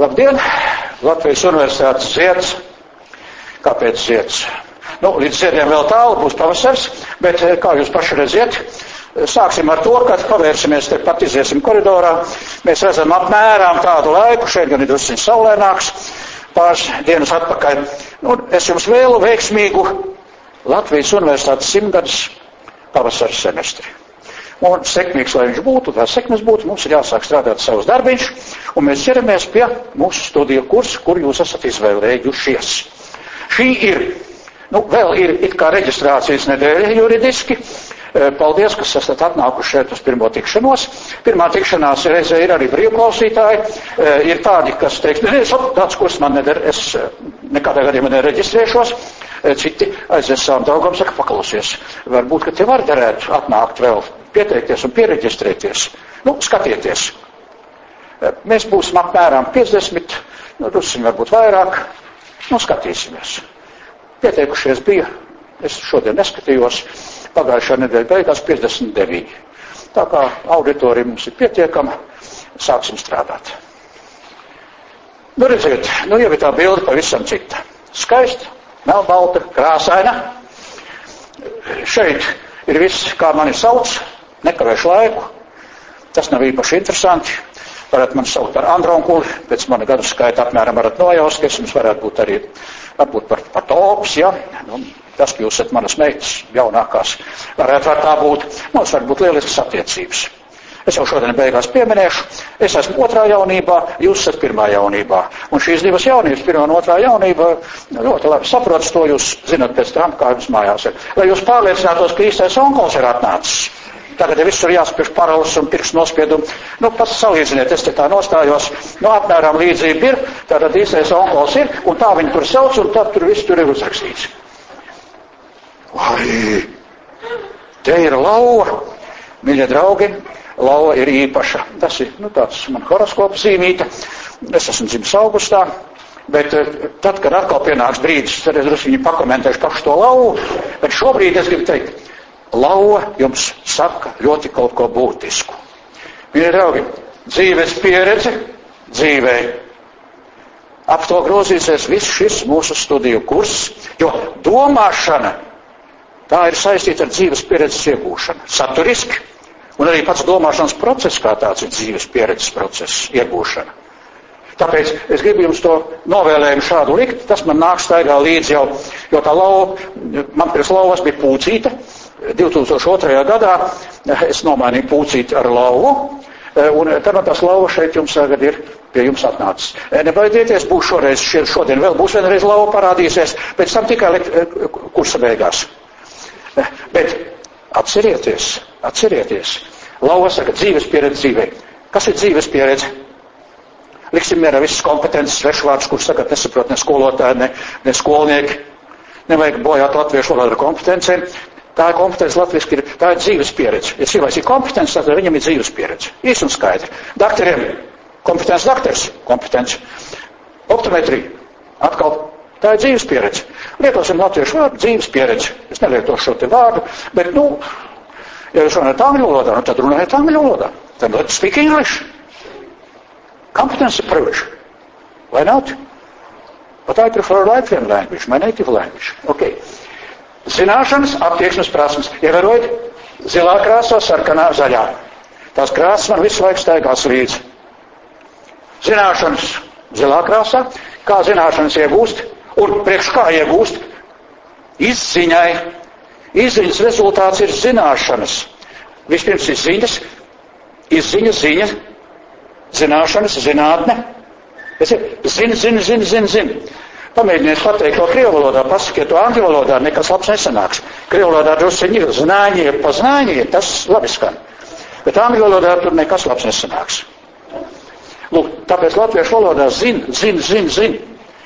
Labdien! Latvijas universitātes zieds. Kāpēc zieds? Nu, līdz ziediem vēl tālu būs pavasars, bet eh, kā jūs paši redziet, sāksim ar to, ka pavērsimies te pat iziesim koridorā. Mēs redzam apmēram tādu laiku, šeit gan ir drusciņš saulēnāks, pāris dienas atpakaļ. Nu, es jums vēlu veiksmīgu Latvijas universitātes simtgadus pavasaras semestri. Un sekmīgs, lai viņš būtu, tā sekmes būtu, mums ir jāsāk strādāt savus darbiņš, un mēs ķeramies pie mūsu studiju kursa, kur jūs esat izvēlējušies. Šī ir, nu, vēl ir it kā reģistrācijas nedēļa juridiski. E, paldies, ka esat atnākuši šeit uz pirmo tikšanos. Pirmā tikšanās reizē ir arī brīvklausītāji. E, ir tādi, kas teiks, ne, tāds kurs man neder, es e, nekādā gadījumā nereģistrēšos. Citi aizies savām draugam, saka, paklausies. Varbūt, ka te var derēt atnākt vēl pieteikties un pieregistrēties. Nu, skatieties. Mēs būsim apmēram 50, nu, drusciņi varbūt vairāk. Nu, skatīsimies. Pieteikušies bija, es šodien neskatījos, pagājušā nedēļa beigās 59. Tā kā auditorija mums ir pietiekama, sāksim strādāt. Nu, redziet, nu jau ir tā bilde pavisam cita. Skaista, melnbalta, krāsaina. Šeit ir viss, kā mani sauc, nekavēšu laiku. Tas nav īpaši interesanti. Varat man saukt par Andronkuli, pēc mana gadu skaita apmēram varat nojaust, ka es jums varētu būt arī, varbūt par, par tops, ja. Nu, tas, ka jūs esat manas meitas jaunākās, varētu var tā būt. Mums var būt lieliskas attiecības. Es jau šodien beigās pieminēšu, es esmu otrā jaunībā, jūs esat pirmā jaunībā. Un šīs divas jaunības, pirmā un otrā jaunība, ļoti labi saprotas to, jūs zinat pēc tam, kā jums mājās ir. Lai jūs pārliecinātos, ka īstais onkols ir atnācis. Tagad ir visur jāspiež paraules un pirkstu nospiedumi. Nu, pats salīdziniet, es te tā nostājos. Nu, apmēram līdzība ir, tātad īstais onkols ir, un tā viņi tur sauc, un tad tur viss tur ir uzrakstīts. Vai, te ir lauva, mīļie draugi, lauva ir īpaša. Tas ir, nu, tāds man horoskopa zīmīte. Es esmu dzimis augustā. Bet eh, tad, kad atkal pienāks brīdis, tad es drusku pakomentēšu pašu to lauvu. Bet šobrīd es gribu teikt, lauva jums saka ļoti kaut ko būtisku. Mīļie draugi, dzīves pieredze dzīvē. Ap to grozīsies viss šis mūsu studiju kurs, jo domāšana tā ir saistīta ar dzīves pieredzes iegūšanu. Saturiski, un arī pats domāšanas process kā tāds ir dzīves pieredzes process, iegūšana. Tāpēc es gribu jums to novēlējumu šādu likt, tas man nāk staigā līdzi jau, jo tā lauva, man pirms lauvas bija pūcīta, 2002. gadā es nomainīju pūcīti ar lauvu, un tad no tās lauva šeit jums tagad ir pie jums atnācis. Nebaidieties, būs šoreiz, šodien vēl būs vienreiz lauva parādīsies, pēc tam tikai kursa beigās. Bet atcerieties, atcerieties, lauva saka dzīves pieredze dzīvē. Kas ir dzīves pieredze? Liksim mierā visas kompetences, svešvārds, kurus tagad nesaprot ne skolotāji, ne, ne skolnieki. Nevajag bojāt latviešu valodu ar kompetencēm. Tā ir kompetence latviski, ir, tā ir dzīves pieredze. Ja cilvēks ir kompetents, tad viņam ir dzīves pieredze. Īsi un skaidri. Dakteriem kompetents dakters, kompetents. Optometrija. Atkal tā ir dzīves pieredze. Lietosim latviešu vārdu dzīves pieredze. Es nelietošu šo te vārdu, bet, nu, ja jūs runājat angļu valodā, nu, tad runājiet angļu valodā. Then let's speak English. Competence is privilege. Why not? But I prefer Latvian language, my native language. Okay. Zināšanas, attieksmes prasmes. Ievērojot, zilā krāsā, sarkanā, zaļā. Tās krāsas man visu laiku staigās līdzi. Zināšanas zilā krāsā, kā zināšanas iegūst un priekš kā iegūst izziņai. Izziņas rezultāts ir zināšanas. Vispirms ir ziņas, izziņa, ziņa, zināšanas, zinātne. Es zinu, zinu, zinu, zinu, zinu. Pamēģiniet pateikt to krievu valodā, pasakiet to angļu valodā, nekas labs nesanāks. Krievu valodā drusciņi ir znāņie, paznāņie, tas labi skan. Bet angļu valodā tur nekas labs nesanāks. Lūk, tāpēc latviešu valodā zin, zin, zin, zin.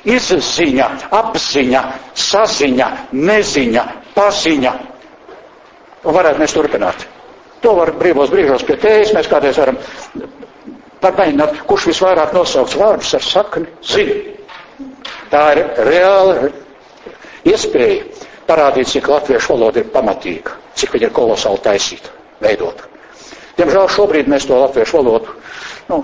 Izziņa, apziņa, saziņa, neziņa, paziņa. Un varētu mēs turpināt. To var brīvos brīžos pie tējas, mēs kādreiz varam pamēģināt, kurš visvairāk nosauks vārdus ar sakni zina. Tā ir reāla iespēja parādīt, cik latviešu valoda ir pamatīga, cik viņa ir kolosāli taisīta, veidota. Diemžēl šobrīd mēs to latviešu valodu, nu,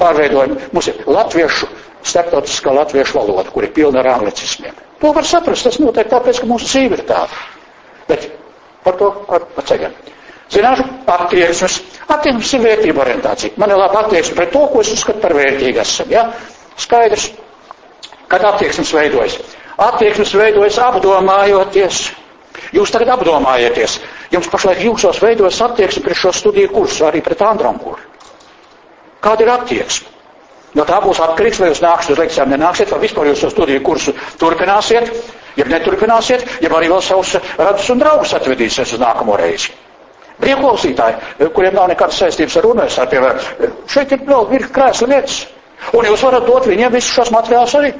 pārveidojam. Ir latviešu, starptautiskā latviešu valoda, kur ir pilna ar anglicismiem. To var saprast, tas notiek tāpēc, ka mūsu dzīve ir tāda. Bet par to ar paceļam. Zināšu, attieksmes. Attieksmes ir vērtība orientācija. Man ir laba attieksme pret to, ko es uzskatu par vērtīgu esam. Ja? Skaidrs, kad attieksmes veidojas. Attieksmes veidojas apdomājoties. Jūs tagad apdomājieties. Jums pašlaik jūsos veidojas attieksme pret šo studiju kursu, arī pret Andram kursu. Kāda ir attieksme? No tā būs atkarīgs, vai jūs nāksiet uz lekcijām, nenāksiet, vai vispār jūs šo studiju kursu turpināsiet, ja neturpināsiet, ja arī vēl savus radus un draugus atvedīsiet uz nākamo reizi. Brīvklausītāji, kuriem nav nekādas saistības ar universitāti, piemēram, šeit ir vēl virkni krēsla lietas, un jūs varat dot viņiem visus šos materiālus arī.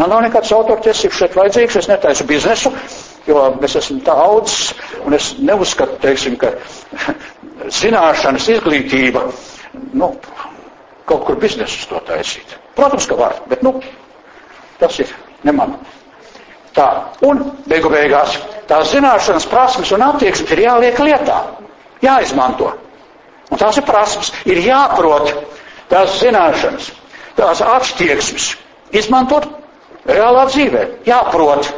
Man nav nekāds autortiesības šeit vajadzīgs, es netaisu biznesu, jo es esmu tā audzis, un es neuzskatu, teiksim, ka zināšanas, izglītība, nu, kaut kur biznesus to taisīt. Protams, ka var, bet, nu, tas ir ne man. Tā, un beigu beigās tās zināšanas, prasmes un attieksmes ir jāliek lietā, jāizmanto. Un tās ir prasmes, ir jāprot tās zināšanas, tās attieksmes, izmantot reālā dzīvē. Jāprot,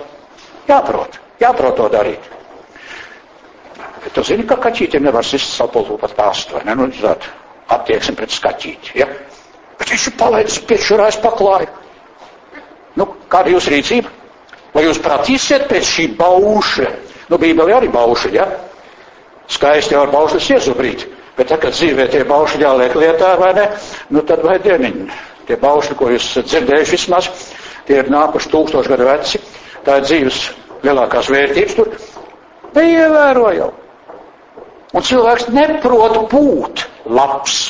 jāprot, jāprot to darīt. Bet tu zini, ka kaķītiem nevar sist sapultu pat pāstu, vai ne? Nu, tāda attieksme pret skaķīti, ja? Bet viņš ir palaidis piešurājis paklāju. Nu, kāda ir jūsu rīcība? Vai jūs pratīsiet pēc šī bauša? Nu, Bībeli arī bauša, ja? Skaisti jau ar baušas iezubrīt. Bet tā, kad dzīvē tie bauši jāliek lietā, vai ne? Nu, tad vai dieniņi. Tie bauši, ko jūs dzirdējuši vismaz, tie ir nākuši tūkstoši gadu veci. Tā ir dzīves lielākās vērtības tur. Neievēro jau. Un cilvēks neprot būt labs.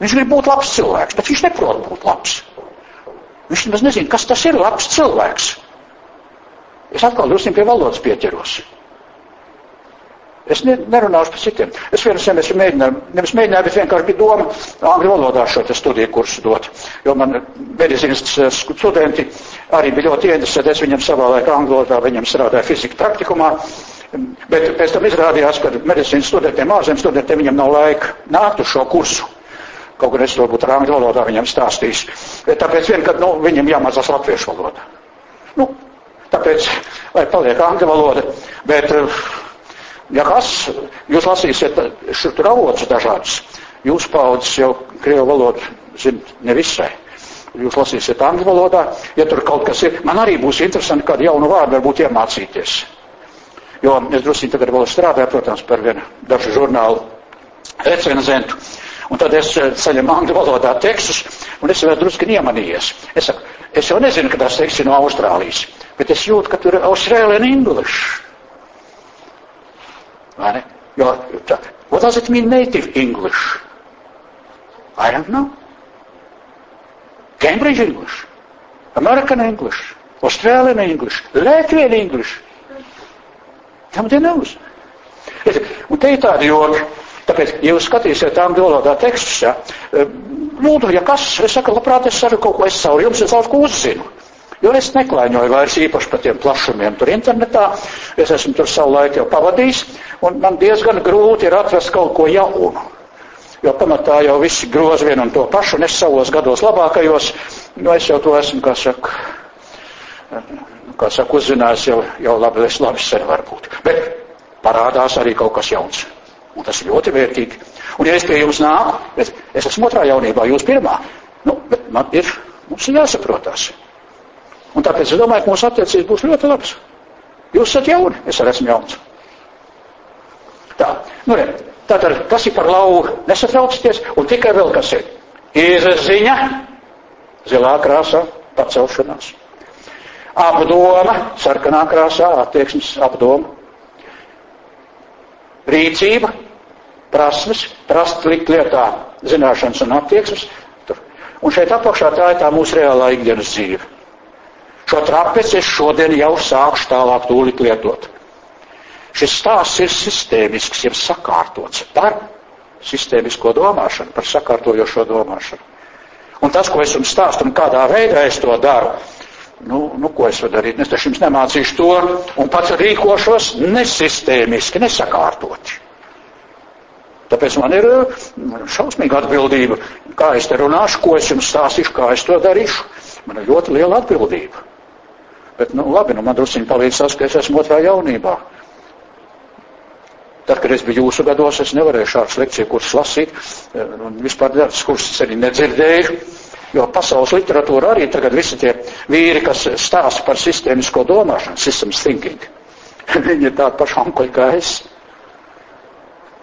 Viņš grib būt labs cilvēks, bet viņš neprot būt labs. Viņš nemaz nezina, kas tas ir labs cilvēks. Es atkal drusku pie valodas pieķeros. Es ne, nerunāšu par citiem. Es vienu semestri mēģināju, nevis mēģināju, bet vienkārši bija doma angļu valodā šo studiju kursu dot. Jo man medicīnas studenti arī bija ļoti interesēti. Es viņam savā laikā angļu valodā, viņam strādāja fizika praktikumā. Bet pēc tam izrādījās, ka medicīnas studentiem, ārzem studentiem, viņam nav laika nākt uz šo kursu. Kaut gan es to būtu angļu valodā viņam stāstījis. Tāpēc vien, kad nu, viņam jāmācās latviešu valoda. Nu, tāpēc, lai paliek angļu valoda, bet, ja kas, jūs lasīsiet šur tur avotus dažādus, jūs paudzes jau krievu valodu zin nevisai. Jūs lasīsiet angļu valodā, ja tur kaut kas ir. Man arī būs interesanti kādu jaunu vārdu varbūt iemācīties. Jo es drusku tagad vēl strādāju, protams, par vienu dažu žurnālu recenzentu. Un tad es eh, saņemu angļu valodā tekstus, un es vēl drusku iemanījies. Es saku, es jau nezinu, ka tās teksts ir no Austrālijas, bet es jūtu, ka tur ir Australian English. Vai ne? Jo, tā, what does it mean native English? I don't know. Cambridge English, American English, Australian English, Latvian English. Nobody knows. Un te ir tādi joki. Tāpēc, ja jūs skatīsiet angļu valodā tekstus, ja, e, lūdzu, ja kas, es saku, labprāt, es saku kaut ko es savu jums, es kaut ko uzzinu. Jo es neklaiņoju vairs īpaši par tiem plašumiem tur internetā. Es esmu tur savu laiku jau pavadījis, un man diezgan grūti ir atrast kaut ko jaunu. Jo pamatā jau visi groz vienu un to pašu, un es savos gados labākajos, nu es jau to esmu, kā saka, kā saka, uzzinājis jau, jau labi, es labi sen varbūt. Bet parādās arī kaut kas jauns. Un tas ir ļoti vērtīgi. Un ja es pie jums nāku, es, es esmu otrā jaunībā, jūs pirmā. Nu, bet man ir, mums ir jāsaprotās. Un tāpēc es domāju, ka mūsu attiecības būs ļoti labas. Jūs esat jauni, es arī esmu jauns. Tā, nu re, tātad, kas ir par lauvu, nesatraucieties, un tikai vēl kas ir. Izziņa, zilā krāsā, pacelšanās. Apdoma, sarkanā krāsā, attieksmes apdoma. Rīcība, prasmes, prast likt lietā zināšanas un attieksmes. Tur. Un šeit apakšā tā ir tā mūsu reālā ikdienas dzīve. Šo trapeci es šodien jau sākšu tālāk tūlīt lietot. Šis stāsts ir sistēmisks, jeb sakārtots par sistēmisko domāšanu, par sakārtojošo domāšanu. Un tas, ko es jums stāstu un kādā veidā es to daru, Nu, nu, ko es varu darīt? Es taču jums nemācīšu to, un pats rīkošos nesistēmiski, nesakārtoti. Tāpēc man ir šausmīga atbildība kā es te runāšu, ko es jums stāstīšu, kā es to darīšu. Man ir ļoti liela atbildība. Bet, nu, labi, nu, man drusciņi palīdz tas, ka es esmu otrā jaunībā. Tad, kad es biju jūsu gados, es nevarēju šādas lekciju kursus lasīt, un vispār tādas kursus arī nedzirdēju, jo pasaules literatūra arī tagad visi tie vīri, kas stāsta par sistēmisko domāšanu, systems thinking, viņi ir tādi paši onkuļi kā es.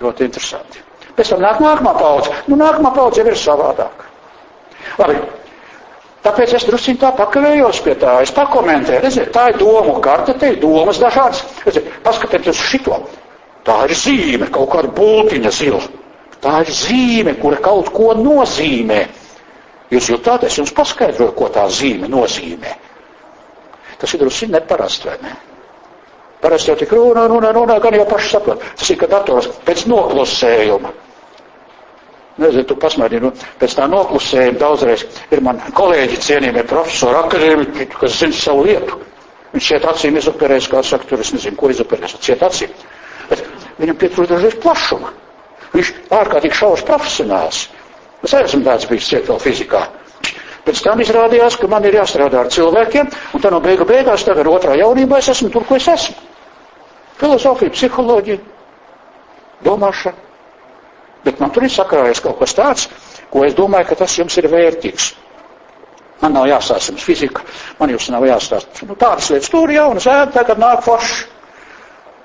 Ļoti interesanti. Pēc tam nāk nākamā paudze. Nu, nākamā paudze jau ir savādāka. Labi, Tāpēc es druskuļi tā pakavējos pie tā, es pakomentēju, redziet, tā ir domu karte, te ir domas dažādas. Redziet, paskatieties uz šito. Tā ir zīme, kaut kāda bultiņa zila. Tā ir zīme, kura kaut ko nozīmē. Jūs jūtat, es jums paskaidroju, ko tā zīme nozīmē. Tas ir druskuļi neparasti, vai ne? Parasti jau tik runā, runā, runā, gan jau paši saprot. Tas ir, ka dators pēc noklusējuma Nezinu, tu pasmērķi, nu, pēc tā noklusējuma daudzreiz ir man kolēģi cienījumie profesori, akadēmiķi, kas zina savu lietu. Viņš šeit acīm izoperēs, kā saka, tur es nezinu, ko izoperēs, ciet acīm. Bet viņam pietrūkst dažreiz plašuma. Viņš ārkārtīgi šaurs profesionāls. Es esmu tāds bijis ciet vēl fizikā. Pēc tam izrādījās, ka man ir jāstrādā ar cilvēkiem, un tā no beigu beigās tagad otrā jaunībā es esmu tur, ko es esmu. Filozofija, psiholoģija, domāšana. Bet man tur ir sakrājies kaut kas tāds, ko es domāju, ka tas jums ir vērtīgs. Man nav jāstāsta jums fizika, man jums nav jāstāsta. Nu, tādas lietas tur jaunas ēda, tagad nāk forši.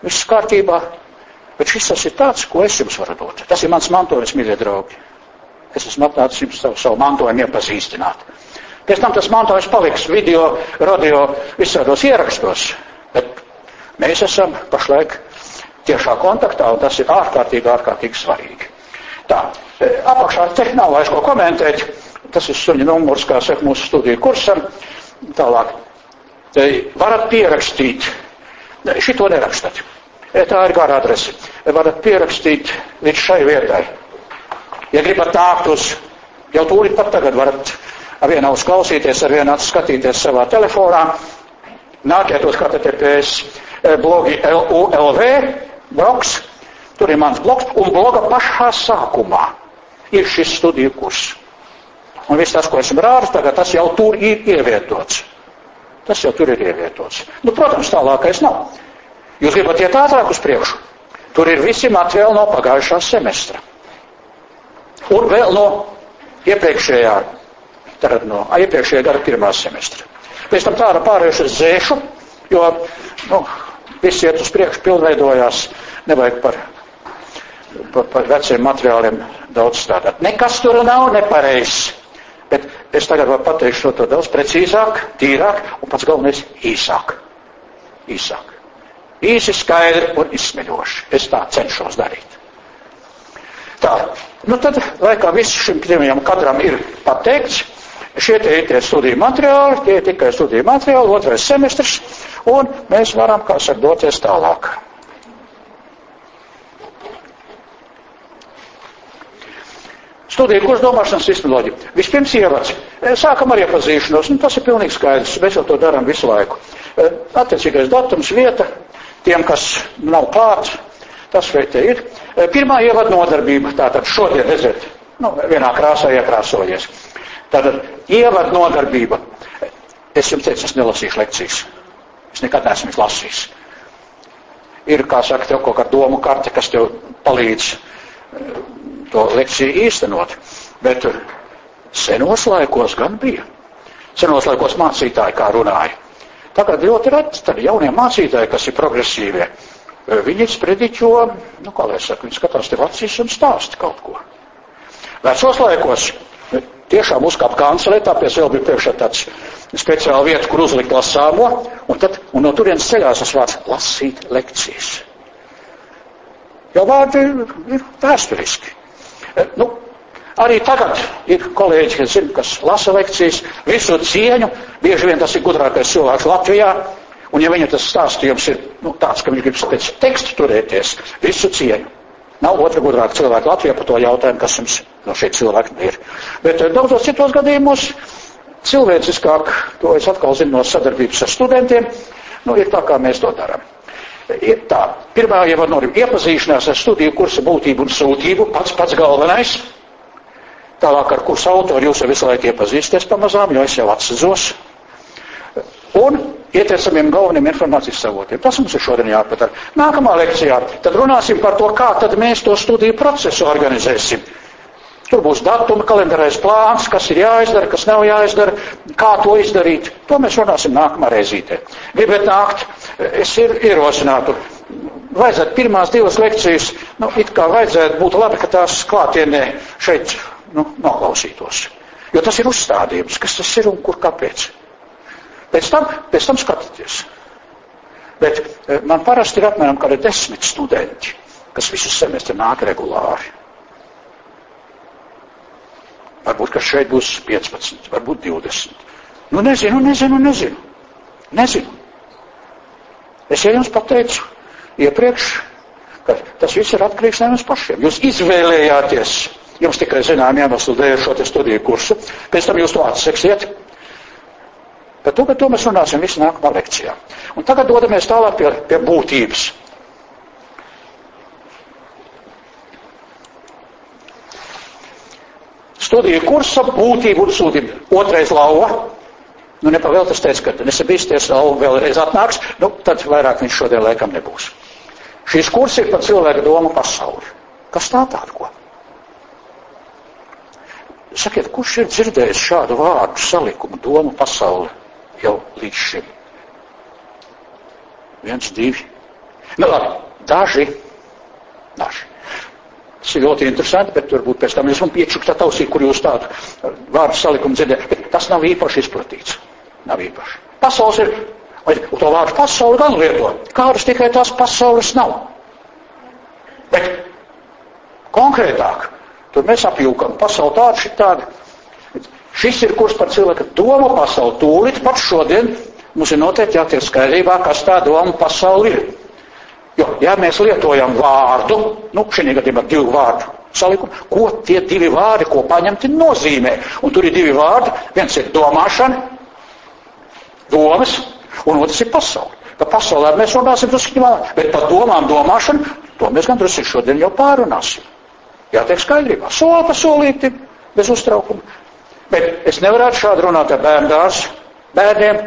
Viss kārtībā. Bet šis tas ir tāds, ko es jums varu dot. Tas ir mans mantojums, mīļie draugi. Es esmu atnācis savu, savu mantojumu iepazīstināt. Pēc tam tas mantojums paliks video, radio, visādos ierakstos. Bet mēs esam pašlaik tiešā kontaktā, un tas ir ārkārtīgi, ārkārtīgi svarīgi. Tā, e, apakšā te nav vairs ko komentēt. Tas ir suņa numurs, kā saka mūsu studiju kursam. Tālāk. Te varat pierakstīt. Šito nerakstat. E, tā ir gara adrese. E, varat pierakstīt līdz šai vietai. Ja gribat nākt uz, jau tūlīt pat tagad varat ar vienu uzklausīties, ar vienu skatīties savā telefonā. Nākiet uz KTTPS blogi LULV, bloks, Tur ir mans bloks, un bloga pašā sākumā ir šis studiju kurs. Un viss tas, ko esmu rādījis, tagad tas jau tur ir ievietots. Tas jau tur ir ievietots. Nu, protams, tālākais nav. Jūs gribat iet ātrāk uz priekšu. Tur ir visi materiāli no pagājušā semestra. Un vēl no iepriekšējā, tad no iepriekšējā gada pirmā semestra. Pēc tam tāda pārējuši uz zēšu, jo, nu, viss iet uz priekšu, pilnveidojās, nevajag par par, par veciem materiāliem daudz strādāt. Nekas tur nav nepareizs. Bet es tagad varu pateikt šo to daudz precīzāk, tīrāk un pats galvenais īsāk. Īsāk. Īsi, skaidri un izsmeļoši. Es tā cenšos darīt. Tā, nu tad, lai kā visi šim pirmajam katram ir pateikts, šie tie ir tie studiju materiāli, tie ir tikai studiju materiāli, otrais semestrs, un mēs varam, kā saka, doties tālāk. Studija kurš domāšanas sistemoloģija. Vispirms ievads. E, sākam ar iepazīšanos. Nu, tas ir pilnīgi skaidrs. Mēs jau to darām visu laiku. E, attiecīgais datums, vieta, tiem, kas nav klāt, tas šeit ir. E, pirmā ievada nodarbība. Tātad šodien, redziet, nu, vienā krāsā iekrāsojies. Tātad ievada nodarbība. Es jums teicu, es nelasīšu lekcijas. Es nekad neesmu lasījis. Ir, kā saka, tev kaut kāda domu karte, kas tev palīdz to lekciju īstenot. Bet senos laikos gan bija. Senos laikos mācītāji kā runāja. Tagad ļoti reti tad jaunie mācītāji, kas ir progresīvie, viņi sprediķo, nu, kā lai saka, viņi skatās tev acīs un stāsta kaut ko. Vecos laikos tiešām uzkāp kancelē, tāpēc vēl bija priekšā tāds speciāla vieta, kur uzlikt lasāmo, un, tad, un no turienes ceļās tas vārds lasīt lekcijas. Jo vārdi ir vēsturiski. Nu, arī tagad ir kolēģi, kas zina, kas lasa lekcijas, visu cieņu, bieži vien tas ir gudrākais cilvēks Latvijā, un ja viņa tas stāstījums ir nu, tāds, ka viņš grib pēc tekstu turēties, visu cieņu. Nav otra gudrāka cilvēka Latvijā par to jautājumu, kas jums no šeit cilvēki ir. Bet eh, daudzos citos gadījumos cilvēciskāk, to es atkal zinu no sadarbības ar studentiem, nu, ir tā, kā mēs to darām ir tā. Pirmā ievada norima - iepazīšanās ar studiju kursa būtību un sūtību, pats pats galvenais. tālāk ar kursu autoru jūs jau visu laiku iepazīsties pamazām, jo es jau atsazos. Un ietiesamiem galveniem informācijas savotiem. Tas mums ir šodien jāpadara. Nākamā lekcijā tad runāsim par to, kā tad mēs to studiju procesu organizēsim. Tur būs datuma, kalendārais plāns, kas ir jāizdara, kas nav jāizdara, kā to izdarīt. To mēs runāsim nākamā reizītē. Gribat nākt, es ir, ierosinātu. Vajadzētu pirmās divas lekcijas, nu, it kā vajadzētu būt labi, ka tās klātienē šeit, nu, noklausītos. Jo tas ir uzstādījums, kas tas ir un kur kāpēc. Pēc tam, pēc tam skatieties. Bet eh, man parasti ir apmēram kādi desmit studenti, kas visu semestri nāk regulāri. Varbūt, ka šeit būs 15, varbūt 20. Nu, nezinu, nezinu, nezinu. Nezinu. Es jau jums pateicu iepriekš, ka tas viss ir atkarīgs no jums pašiem. Jūs izvēlējāties, jums tikai zinām iemeslu dēļ šo studiju kursu, pēc tam jūs to atseksiet. Par to, to mēs runāsim visu nākamā lekcijā. Un tagad dodamies tālāk pie, pie būtības. Studiju kursa būtību un sūtību. Otrais lauva. Nu, nepavēl tas teica, ka nesabīsties, lauva vēlreiz atnāks, nu, tad vairāk viņš šodien laikam nebūs. Šīs kurs ir par cilvēku domu pasauli. Kas tā tāda ko? Sakiet, kurš ir dzirdējis šādu vārdu salikumu domu pasauli jau līdz šim? Viens, divi. Nu, labi, daži. Daži. Tas ir ļoti interesanti, bet varbūt pēc tam jūs man piečuktāt ausī, kur jūs tādu vārdu salikumu dzirdējat. Bet tas nav īpaši izplatīts. Nav īpaši. Pasaules ir, vai to vārdu pasauli gan lieto. Kādas tikai tās pasaules nav. Bet konkrētāk, tur mēs apjūkam. Pasauli tāda, šī tāda. Šis ir kurs par cilvēku domu pasauli. Tūlīt pat šodien mums ir noteikti jātiek skaidrībā, kas tā doma pasauli ir. Jo, ja mēs lietojam vārdu, nu, šī gadījumā divu vārdu salikumu, ko tie divi vārdi, ko paņemti nozīmē. Un tur ir divi vārdi. Viens ir domāšana, domas, un otrs ir pasaule. Par pasaulē mēs runāsim drusku vēlāk, bet par domām, domāšanu, to mēs gan drusku šodien jau pārunāsim. Jātiek skaidrībā. Soli pa solītim, bez uztraukuma. Bet es nevarētu šādi runāt ar bērnu dārstu, bērniem.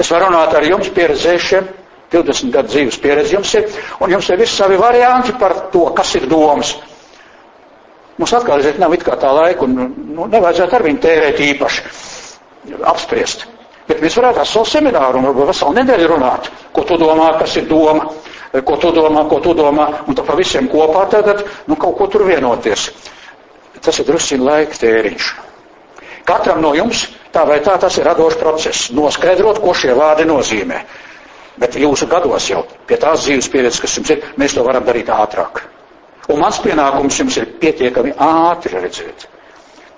Es varu runāt ar jums pieredzējušiem, 20 gadu dzīves pieredze jums ir, un jums ir visi savi varianti par to, kas ir domas. Mums atkal reizēt nav it kā tā laika, un nu, nevajadzētu ar viņu tērēt īpaši apspriest. Bet mēs varētu ar savu semināru un varbūt veselu nedēļu runāt, ko tu domā, kas ir doma, ko tu domā, ko tu domā, un tad pa visiem kopā tagad, nu, kaut ko tur vienoties. Tas ir drusciņ laika tēriņš. Katram no jums tā vai tā tas ir radošs process. Noskaidrot, ko šie vārdi nozīmē. Bet jūsu gados jau pie tās dzīves pieredzes, kas jums ir, mēs to varam darīt ātrāk. Un mans pienākums jums ir pietiekami ātri redzēt.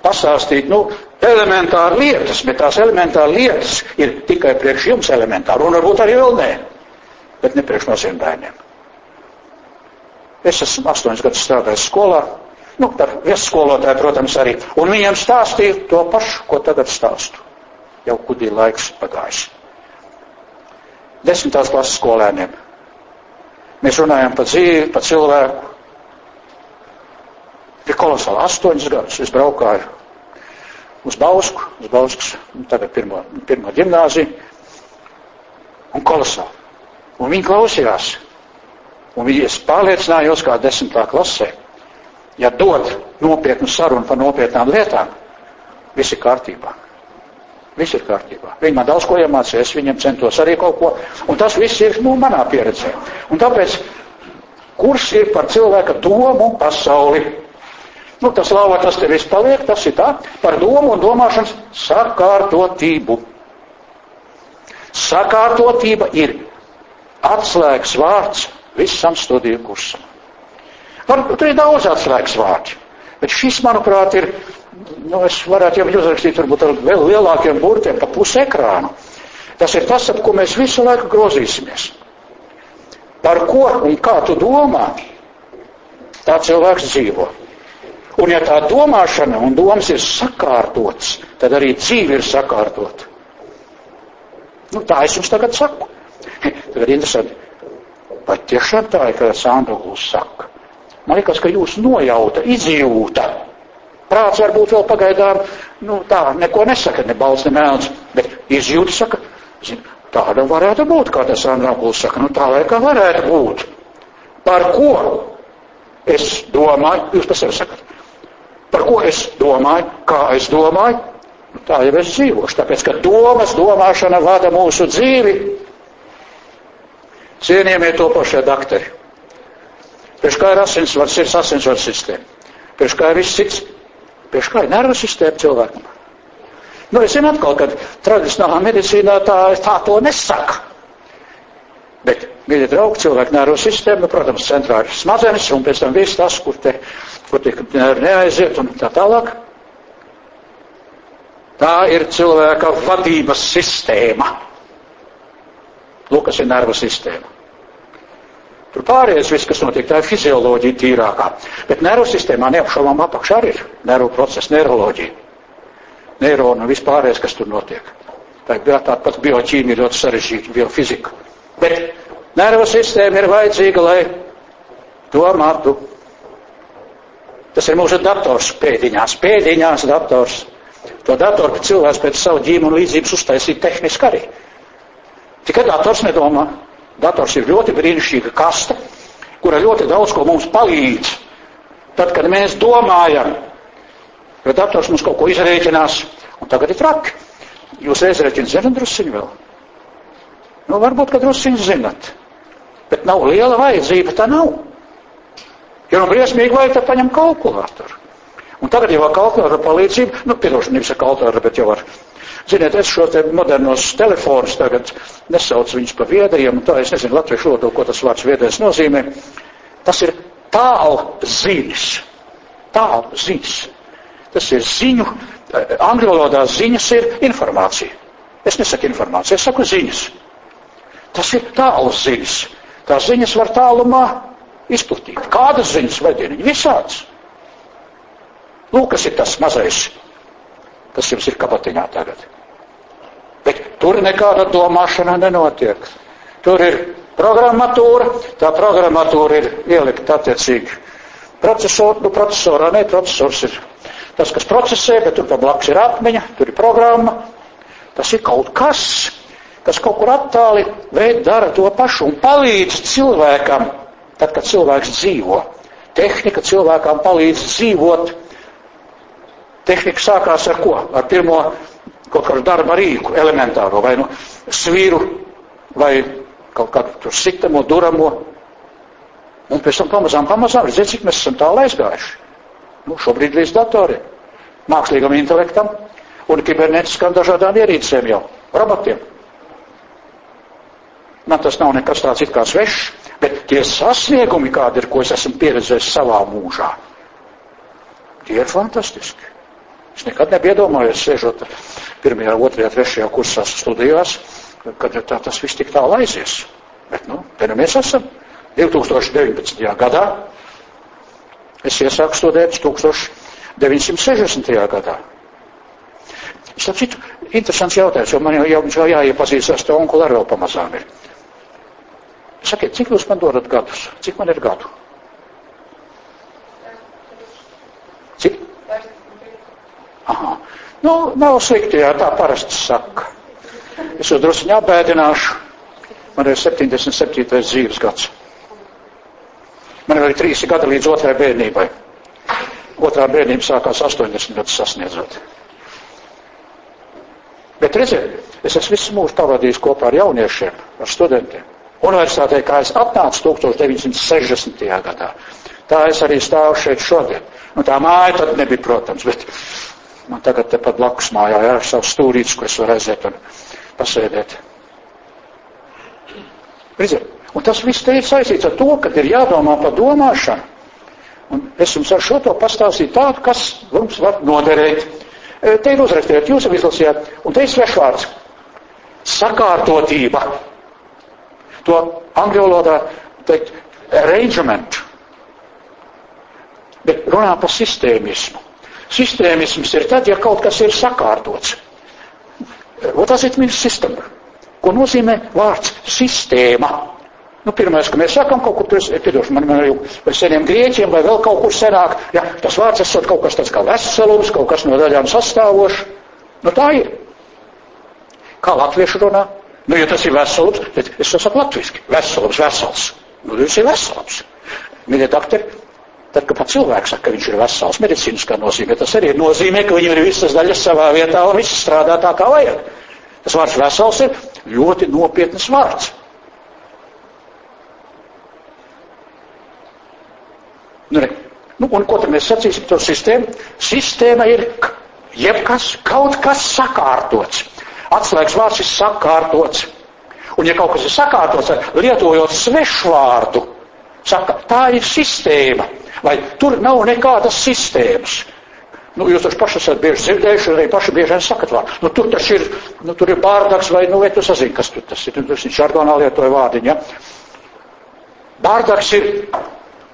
Pasāstīt, nu, elementāri lietas, bet tās elementāri lietas ir tikai priekš jums elementāri, un varbūt arī vēl nē, bet ne priekš maziem bērniem. Es esmu astoņus gadus strādājis skolā, nu, par viesskolotāju, protams, arī, un viņiem stāstīju to pašu, ko tagad stāstu. Jau kudī laiks pagājis desmitās klases skolēniem. Mēs runājam par dzīvi, par cilvēku. Ir kolosāli astoņus gadus. Es braukāju uz Bausku, uz Bauskas, tagad pirmo, pirmo ģimnāziju. Un kolosāli. Un viņi klausījās. Un viņi es pārliecinājos kā desmitā klasē. Ja dod nopietnu sarunu par nopietnām lietām, viss ir kārtībā. Viss ir kārtībā. Viņi man daudz ko iemācīja, es viņam centos arī kaut ko, un tas viss ir nu, manā pieredzē. Un tāpēc, kurš ir par cilvēka domu pasauli? Nu, tas lauva, tas te viss paliek, tas ir tā, par domu un domāšanas sakārtotību. Sakārtotība ir atslēgas vārds visam studiju kursam. Var, tur ir daudz atslēgas vārdi, bet šis, manuprāt, ir nu, es varētu jau uzrakstīt varbūt ar vēl lielākiem burtiem pa pusi ekrānu. Tas ir tas, ap ko mēs visu laiku grozīsimies. Par ko un kā tu domā, tā cilvēks dzīvo. Un ja tā domāšana un domas ir sakārtots, tad arī dzīve ir sakārtot. Nu, tā es jums tagad saku. Tagad interesanti. Vai tiešām tā ir, ka Sandra Gūs saka? Man liekas, ka jūs nojauta, izjūta Prāts varbūt vēl pagaidām, nu tā, neko nesaka, ne balsts, ne mēlns, bet izjūta saka, zin, tāda varētu būt, kā tas Andrāpuls saka, nu tā lai kā varētu būt. Par ko es domāju, jūs par sevi sakat, par ko es domāju, kā es domāju, nu, tā jau es dzīvošu, tāpēc, ka domas, domāšana vada mūsu dzīvi. Cienījamie topošie daktari. Priekš kā ir asinsvads, sirds asinsvads sistēma. Priekš kā ir viss cits. Priekš kā ir nervu sistēma cilvēkam. Nu, es zinu atkal, ka tradicionālā medicīnā tā, tā to nesaka. Bet, mīļie draugi, cilvēku nervu sistēma, nu, protams, centrā ir smadzenes, un pēc tam viss tas, kur te, kur te neaiziet un tā tālāk. Tā ir cilvēka vadības sistēma. Lūk, kas ir nervu sistēma. Tur pārējais viss, kas notiek, tā ir fizioloģija tīrākā. Bet nervu sistēmā neapšaubām apakšā arī ir nervu procesa, neiroloģija. Neirona un vispārējais, kas tur notiek. Tā ir tāda pat bioķīmija ļoti sarežģīta, biofizika. Bet nervu sistēma ir vajadzīga, lai domātu. Tas ir mūsu dators pēdiņās, pēdiņās dators. To datoru cilvēks pēc savu ģīmu un līdzības uztaisīja tehniski arī. Tikai dators nedomā. Dators ir ļoti brīnišķīga kaste, kura ļoti daudz ko mums palīdz. Tad, kad mēs domājam, jo dators mums kaut ko izrēķinās, un tagad ir traki. Jūs izrēķināt zinat drusciņu vēl? Nu, varbūt, ka drusciņu zinat. Bet nav liela vajadzība, tā nav. Ja nu briesmīgi vajag, tad paņem kalkulātoru. Un tagad jau ar kalkulātoru palīdzību, nu, piedošana nevis ar kalkulātoru, bet jau ar Ziniet, es šo te modernos telefonus tagad nesaucu viņus par viedriem, un tā es nezinu latviešu valodu, ko tas vārds viedrais nozīmē. Tas ir tālu ziņas. Tālu ziņas. Tas ir ziņu, eh, angļu valodā ziņas ir informācija. Es nesaku informāciju, es saku ziņas. Tas ir tālu ziņas. Tās ziņas var tālumā izplatīt. Kādas ziņas vai dieniņi? Lūk, kas ir tas mazais kas jums ir kabatiņā tagad. Bet tur nekāda domāšana nenotiek. Tur ir programmatūra, tā programmatūra ir ielikta attiecīgi procesorā, nu procesorā, ne, procesors ir tas, kas procesē, bet tur blakus ir atmiņa, tur ir programma. Tas ir kaut kas, kas kaut kur attāli veid dara to pašu un palīdz cilvēkam, tad, kad cilvēks dzīvo. Tehnika cilvēkam palīdz dzīvot Tehnika sākās ar ko? Ar pirmo kaut kādu darba rīku, elementāro, vai nu svīru, vai kaut kādu tur sitamo, duramo. Un pēc tam pamazām, pamazām, redziet, cik mēs esam tālu aizgājuši. Nu, šobrīd līdz datoriem, mākslīgam intelektam un kibernetiskām dažādām ierīcēm jau, robotiem. Man tas nav nekas tāds it kā svešs, bet tie sasniegumi, kādi ir, ko es esmu pieredzējis savā mūžā, tie ir fantastiski. Es nekad nebiju iedomājies, sēžot pirmajā, otrajā, trešajā kursā studijās, kad tā, tas viss tik tālu aizies. Bet, nu, te nu mēs esam 2019. gadā. Es iesāku studēt 1960. gadā. Starp citu, interesants jautājums, jo man jau, jau, jau jāiepazīstās, te onkuli arī vēl pamazām ir. Sakiet, cik jūs man dodat gadus? Cik man ir gadu? Cik? Aha. Nu, nav slikti, jā, tā parasti saka. Es jau druskuņi apbēdināšu. Man ir 77. dzīves gads. Man ir arī trīs gadi līdz otrai bērnībai. Otrā bērnība sākās 80 gadus sasniedzot. Bet redziet, es esmu visu mūžu pavadījis kopā ar jauniešiem, ar studentiem. Universitātē, kā es atnācu 1960. gadā, tā es arī stāvu šeit šodien. Nu, tā māja tad nebija, protams, bet Man tagad tepat blakus mājā jā, ir savs stūrītis, ko es varu aiziet un pasēdēt. Redziet, un tas viss te ir saistīts ar to, ka ir jādomā par domāšanu. Un es jums ar šo to pastāstīju tādu, kas mums var noderēt. E, te ir uzrakstīt, jūs jau izlasījāt, un te ir svešvārds. Sakārtotība. To angļu valodā teikt arrangement. Bet runā par sistēmismu. Sistēmisms ir tad, ja kaut kas ir sakārtots. What does it mean system? Ko nozīmē vārds sistēma? Nu, pirmais, ka mēs sakam kaut kur tur, piedošu man, man vai seniem grieķiem, vai vēl kaut kur senāk, ja, tas vārds esot kaut kas tāds kā veselums, kaut kas no daļām sastāvošs. Nu, tā ir. Kā latviešu runā? Nu, ja tas ir veselums, tad es to saku latviski. Veselums, vesels. Nu, tas ir veselums. Mīļie doktori, tad, kad pat cilvēks saka, ka viņš ir vesels, medicīniskā nozīmē, tas arī nozīmē, ka viņam ir visas daļas savā vietā un viss strādā tā, kā vajag. Tas vārds vesels ir ļoti nopietnas vārds. Nu, re. nu, un ko tad mēs sacīsim par sistēmu? Sistēma ir jebkas, kaut kas sakārtots. Atslēgas vārds ir sakārtots. Un ja kaut kas ir sakārtots, lietojot svešvārdu, saka, tā ir sistēma. Vai tur nav nekādas sistēmas. Nu, jūs taču paši esat bieži dzirdējuši, arī paši bieži vien sakat vārdu. Nu, tur tas ir, nu, tur ir bārdaks vai, nu, vai tu sazini, kas tur tas ir. Nu, tas ir žargonā lietoja vārdiņa. Bārdaks ir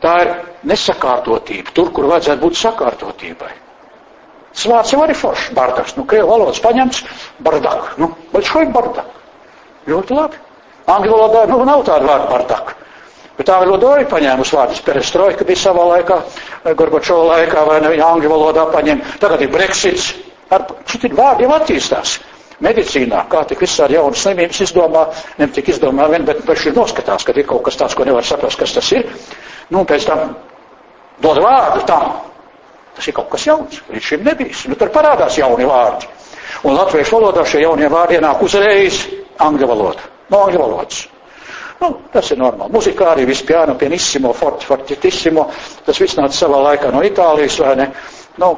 Tā ir nesakārtotība, tur, kur vajadzētu būt sakārtotībai. Svārds jau arī foršs, bardaks. Nu, krievu valodas paņemts, bardak. Nu, vai šo ir bardak? Ļoti labi. Angļu valodā nu, nav tāda vārda bardak. Bet angļu valodā arī paņēmus vārdus. Perestrojka bija savā laikā, Gorbačova laikā, vai ne, viņa angļu valodā paņēma. Tagad ir Brexits. Ar, šitie vārdi jau attīstās. Medicīnā, kā tik visādi jaunas slimības izdomā, ne tik izdomā vien, bet paši ir noskatās, ka ir kaut kas tāds, ko nevar saprast, kas tas ir. Nu, pēc tam dod vārdu tam. Tas ir kaut kas jauns. Līdz šim nebijis. Nu, tur parādās jauni vārdi. Un latviešu valodā šie jaunie vārdi ienāk uzreiz angļu valoda. No angļu valodas. Nu, tas ir normāli. Muzikā arī viss piano, pianissimo, forti, fortitissimo. Tas viss nāca savā laikā no Itālijas, vai ne? Nu,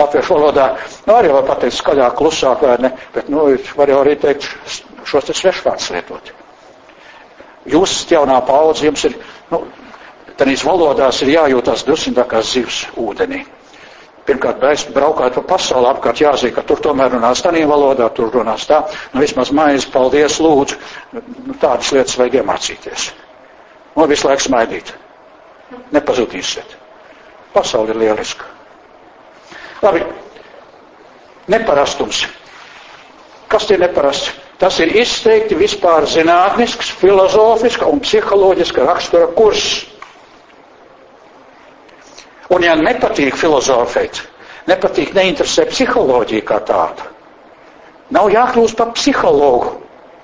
latviešu valodā, nu, arī var pateikt skaļāk, klusāk, vai ne? Bet, nu, var jau arī teikt šos te svešvārds lietot. Jūs jaunā paudze, jums ir, nu, Tanīs valodās ir jājūtās drusku tā kā zivs ūdenī. Pirmkārt, braukāt pa pasauli apkārt, jāzina, ka tur tomēr runās tādā valodā, tur runās tā. Nu, vismaz maizi, paldies, lūdzu. Nu, tādas lietas vajag iemācīties. Un visu laiku smaidīt. Nepazudīsiet. Pasauli ir lieliska. Labi. Neparastums. Kas ir neparasts? Tas ir izteikti vispār zinātnisks, filozofisks un psiholoģiska rakstura kurs. Un ja nepatīk filozofēt, nepatīk, neinteresē psiholoģija kā tāda, nav jākļūst par psihologu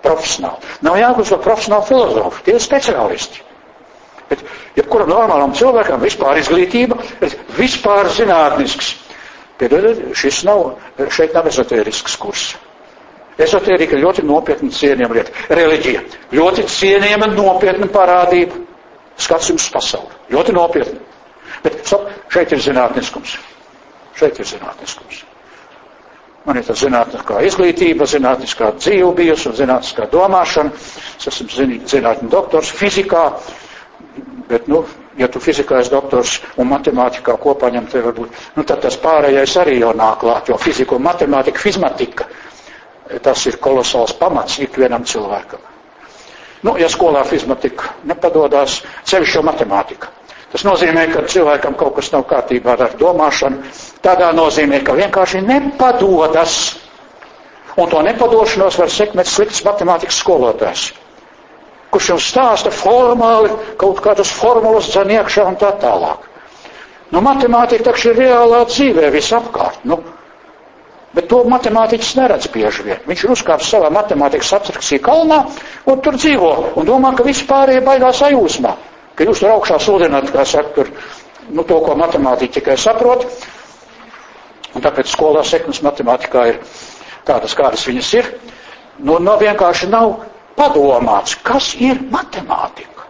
profesionālu, nav jākļūst par profesionālu filozofu, tie ir speciālisti. Bet jebkuram normālam cilvēkam vispār izglītība ir vispār zinātnisks. Piedodiet, šis nav, šeit nav ezotērisks kurs. Ezotērika ļoti nopietna cienījama lieta. Reliģija ļoti cienījama nopietna parādība. Skats jums pasauli. Ļoti nopietna. Bet stop, šeit ir zinātniskums. Šeit ir zinātniskums. Man ir tā zinātniskā izglītība, zinātniskā dzīve bijusi un zinātniskā domāšana. Es esmu zinātņu doktors fizikā, bet, nu, ja tu fizikā esi doktors un matemātikā kopā ņem, te varbūt, nu, tad tas pārējais arī jau nāk klāt, jo fizika un matemātika, fizmatika, tas ir kolosāls pamats ikvienam cilvēkam. Nu, ja skolā fizmatika nepadodās, sevišķi jau matemātika. Tas nozīmē, ka cilvēkam kaut kas nav kārtībā ar domāšanu. Tādā nozīmē, ka vienkārši nepadodas. Un to nepadošanos var sekmēt slikts matemātikas skolotājs, kurš jums stāsta formāli kaut kādas formulas dzen iekšā un tā tālāk. Nu, matemātika taču ir reālā dzīvē visapkārt. Nu, bet to matemātiķis neredz bieži vien. Viņš ir uzkāpis savā matemātikas abstrakcija kalnā un tur dzīvo un domā, ka visi pārējie baidās ajūsmā ka jūs tur augšā sludināt, kā saka, tur, nu, to, ko matemātika tikai saprot. Un tāpēc skolā sekmes matemātikā ir tādas, kādas viņas ir. Nu, nu vienkārši nav padomāts, kas ir matemātika.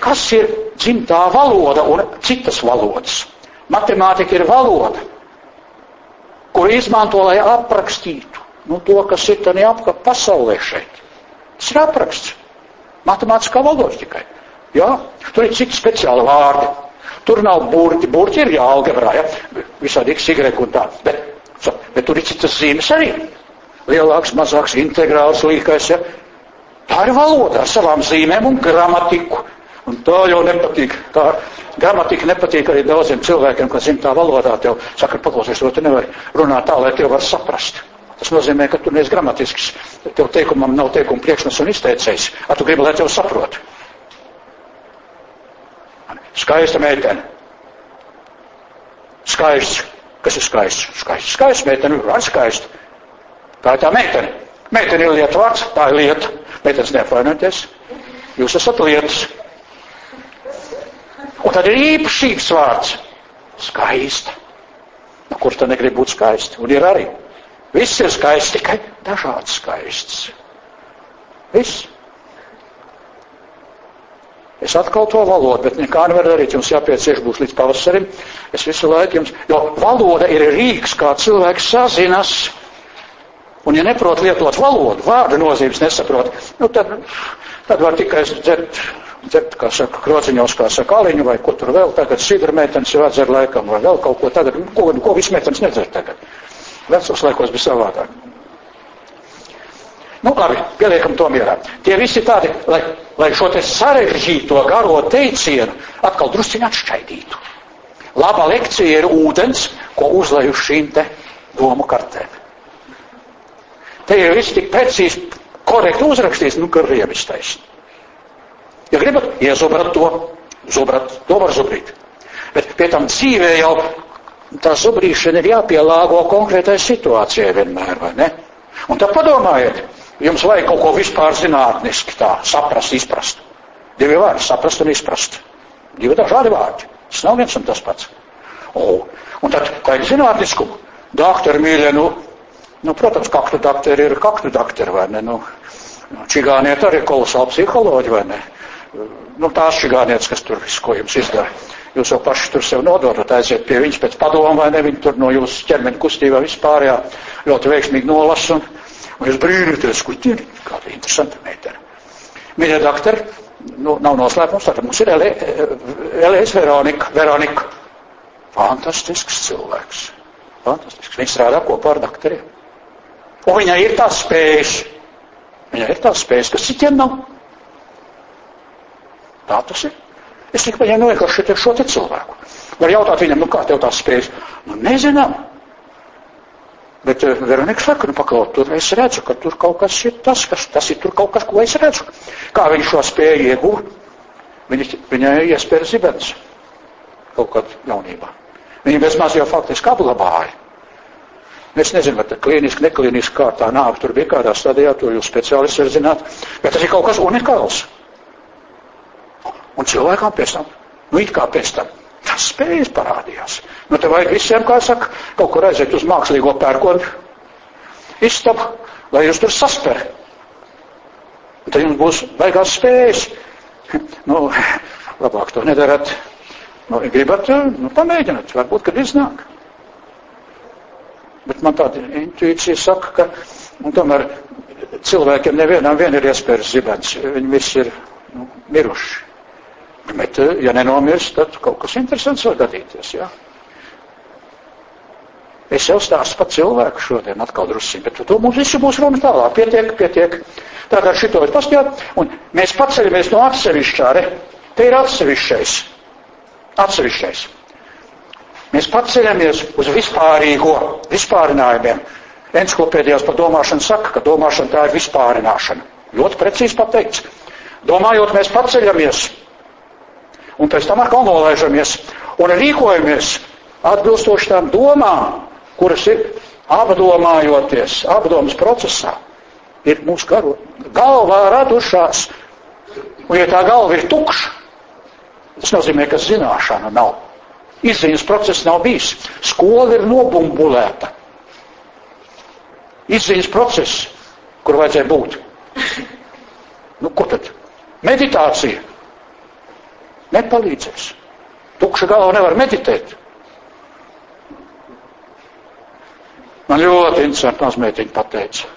Kas ir dzimtā valoda un citas valodas. Matemātika ir valoda, kur izmanto, lai aprakstītu nu, to, kas ir tādā apkārt pasaulē šeit. Tas ir apraksts. Matemātiskā valoda tikai. Ja? Tur ir citi speciāli vārdi. Tur nav burti. Burti ir jāalgebrā, ja? x, y un tā. Bet, bet tur ir citas zīmes arī. Lielāks, mazāks, integrāls, līkais. Ja? Tā ir valoda ar savām zīmēm un gramatiku. Un tā jau nepatīk. Tā gramatika nepatīk arī daudziem cilvēkiem, kas zina tā valodā. Tev saka, paklausies, to tu nevari runāt tā, lai tev var saprast. Tas nozīmē, ka tu neesi gramatisks. Tev teikumam nav teikuma priekšnes un izteicējs. A tu gribi, lai tev saprot. Skaista meitene. Skaists. Kas ir skaists? Skaists. Skaists meitene. Ar skaistu. Tā ir tā meitene. Meitene ir lieta vārds. Tā ir lieta. Meitenes neapvainoties. Jūs esat lietas. Un tad ir īpašības vārds. Skaista. Nu, kurš tad negrib būt skaisti? Un ir arī. Viss ir skaists, tikai dažāds skaists. Viss. Es atkal to valodu, bet nekā nevar darīt. Jums jāpiecieš būs līdz pavasarim. Es visu laiku jums, jo valoda ir rīks, kā cilvēks sazinas. Un ja neprot lietot valodu, vārdu nozīmes nesaprot, nu tad, tad var tikai dzert, dzert, kā saka, krociņos, kā saka, aliņu vai ko tur vēl tagad, sidra meitenes jau atzer laikam vai vēl kaut ko tagad, ko, ko viss meitenes nedzer tagad. Vecos laikos bija savādāk. Nu, labi, pieliekam to mierā. Tie visi tādi, lai, lai šo te sarežģīto garo teicienu atkal drusciņi atšķaidītu. Laba lekcija ir ūdens, ko uzlaju šīm te domu kartēm. Te ir viss tik precīzi, korekti uzrakstīts, nu, ka rievis taisni. Ja gribat, iezubrat to, zubrat, to var zubrīt. Bet pie tam dzīvē jau tā zubrīšana ir jāpielāgo konkrētai situācijai vienmēr, vai ne? Un tad padomājiet, Jums vajag kaut ko vispār zinātniski tā saprast, izprast. Divi vārdi - saprast un izprast. Divi dažādi vārdi. Tas nav viens un tas pats. O, un tad, kā ir zinātniskumu, doktori mīļie, nu, nu, protams, kaktu doktori ir kaktu doktori, vai ne? Nu, čigāniet arī kolosāli psiholoģi, vai ne? Nu, tās čigānietes, kas tur visu, ko jums izdara. Jūs jau paši tur sev nododat, aiziet pie viņas pēc padomu, vai ne? Viņi tur no jūsu ķermeņa kustībā vispārējā ļoti veiksmīgi nolas un Un jūs brīnīties, kur ir kāda interesanta meitene. Mīļie doktori, nu, nav noslēpums, tātad mums ir Elēs Veronika. Veronika. Fantastisks cilvēks. Fantastisks. Viņa strādā kopā ar doktoriem. Un viņai ir tās spējas. Viņai ir tās spējas, kas citiem nav. Tā tas ir. Es tikai viņai noiekošu šo te cilvēku. Var jautāt viņam, nu kā tev tās spējas? Nu nezinām. Bet eh, Veronika saka, nu pakaut, tur es redzu, ka tur kaut kas ir tas, kas, tas ir tur kaut kas, ko es redzu. Kā viņš šo spēju iegūt? Viņa, viņai iespēja zibens kaut kad jaunībā. Viņa bezmaz jau faktiski apglabāja. Es nezinu, vai tā klīniski, neklīniski kārtā nāk, tur bija kādā stadijā, to jūs speciālisti var zināt, bet tas ir kaut kas unikāls. Un cilvēkam pēc tam, nu it kā pēc tam, tas spējas parādījās. Nu, te vajag visiem, kā saka, kaut kur aiziet uz mākslīgo pērkonu istabu, lai jūs tur sasper. Un tad jums būs baigās spējas. Nu, labāk to nedarat. Nu, gribat, nu, pamēģināt, varbūt, kad iznāk. Bet man tāda intuīcija saka, ka, un tomēr cilvēkiem nevienam vien ir iespējas zibens. Viņi visi ir nu, miruši. Bet, ja nenomirst, tad kaut kas interesants var gadīties, jā. Es jau stāstu par cilvēku šodien atkal drusku, bet to mums visu būs runa tālāk. Pietiek, pietiek. Tātad šito ir paskatīt, un mēs paceļamies no atsevišķā, re? Te ir atsevišķais. Atsevišķais. Mēs paceļamies uz vispārīgo, vispārinājumiem. Encyklopēdijās par domāšanu saka, ka domāšana tā ir vispārināšana. Ļoti precīzi pateikts. Domājot, mēs paceļamies, un pēc tam atkal nolaižamies, un rīkojamies atbilstoši tām domām, kuras ir apdomājoties, apdomas procesā, ir mūsu garu, galvā radušās. Un ja tā galva ir tukša, tas nozīmē, ka zināšana nav. Izziņas process nav bijis. Skola ir nobumbulēta. Izziņas process, kur vajadzēja būt. Nu, ko tad? Meditācija nepalīdzēs. Tukša galva nevar meditēt. Man ļoti interesanti mazmeitiņa pateica.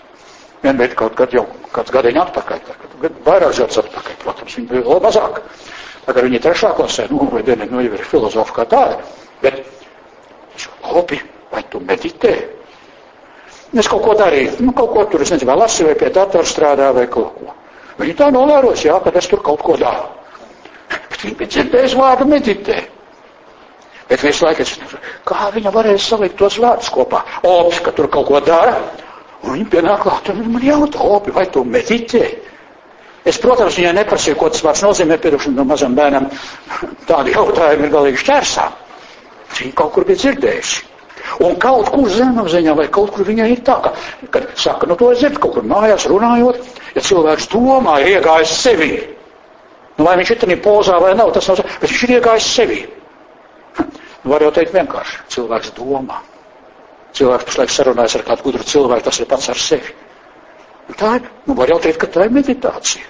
Vienmēr kaut kad jau kāds gadiņa atpakaļ, tagad, vairāk gadus atpakaļ, protams, viņa bija vēl mazāk. Tagad viņa trešā klasē, nu, vai dienīgi, nu, jau ir filozofa kā tāda. Bet, labi, vai tu meditē? Es kaut ko darīju, nu, kaut ko tur, es nezinu, vai lasi, vai pie datora strādā, vai kaut ko. Viņa tā novēros, jā, kad es tur kaut ko daru. Viņa bija dzirdējusi vārdu meditē. Bet visu laiku es, kā viņa varēja salikt tos vārdus kopā? Ops, ka tur kaut ko dara, Un viņi pienāk klāt un man jautā, opi, vai tu meditē? Es, protams, viņai neprasīju, ko tas vārds nozīmē, piedošana no mazam bērnam. Tādi jautājumi ir galīgi šķērsā. Viņa kaut kur bija dzirdējusi. Un kaut kur zemapziņā vai kaut kur viņai ir tā, ka, kad saka, nu to es dzirdu, kaut kur mājās runājot, ja cilvēks domā, ir iegājis sevi. Nu, vai viņš ir tādā pozā vai nav, tas nav, bet viņš ir iegājis sevi. Nu, var jau teikt vienkārši, cilvēks domā. Cilvēks pašlaik sarunājas ar kādu gudru cilvēku, tas ir pats ar sevi. Un tā ir, nu var jau teikt, ka tā ir meditācija.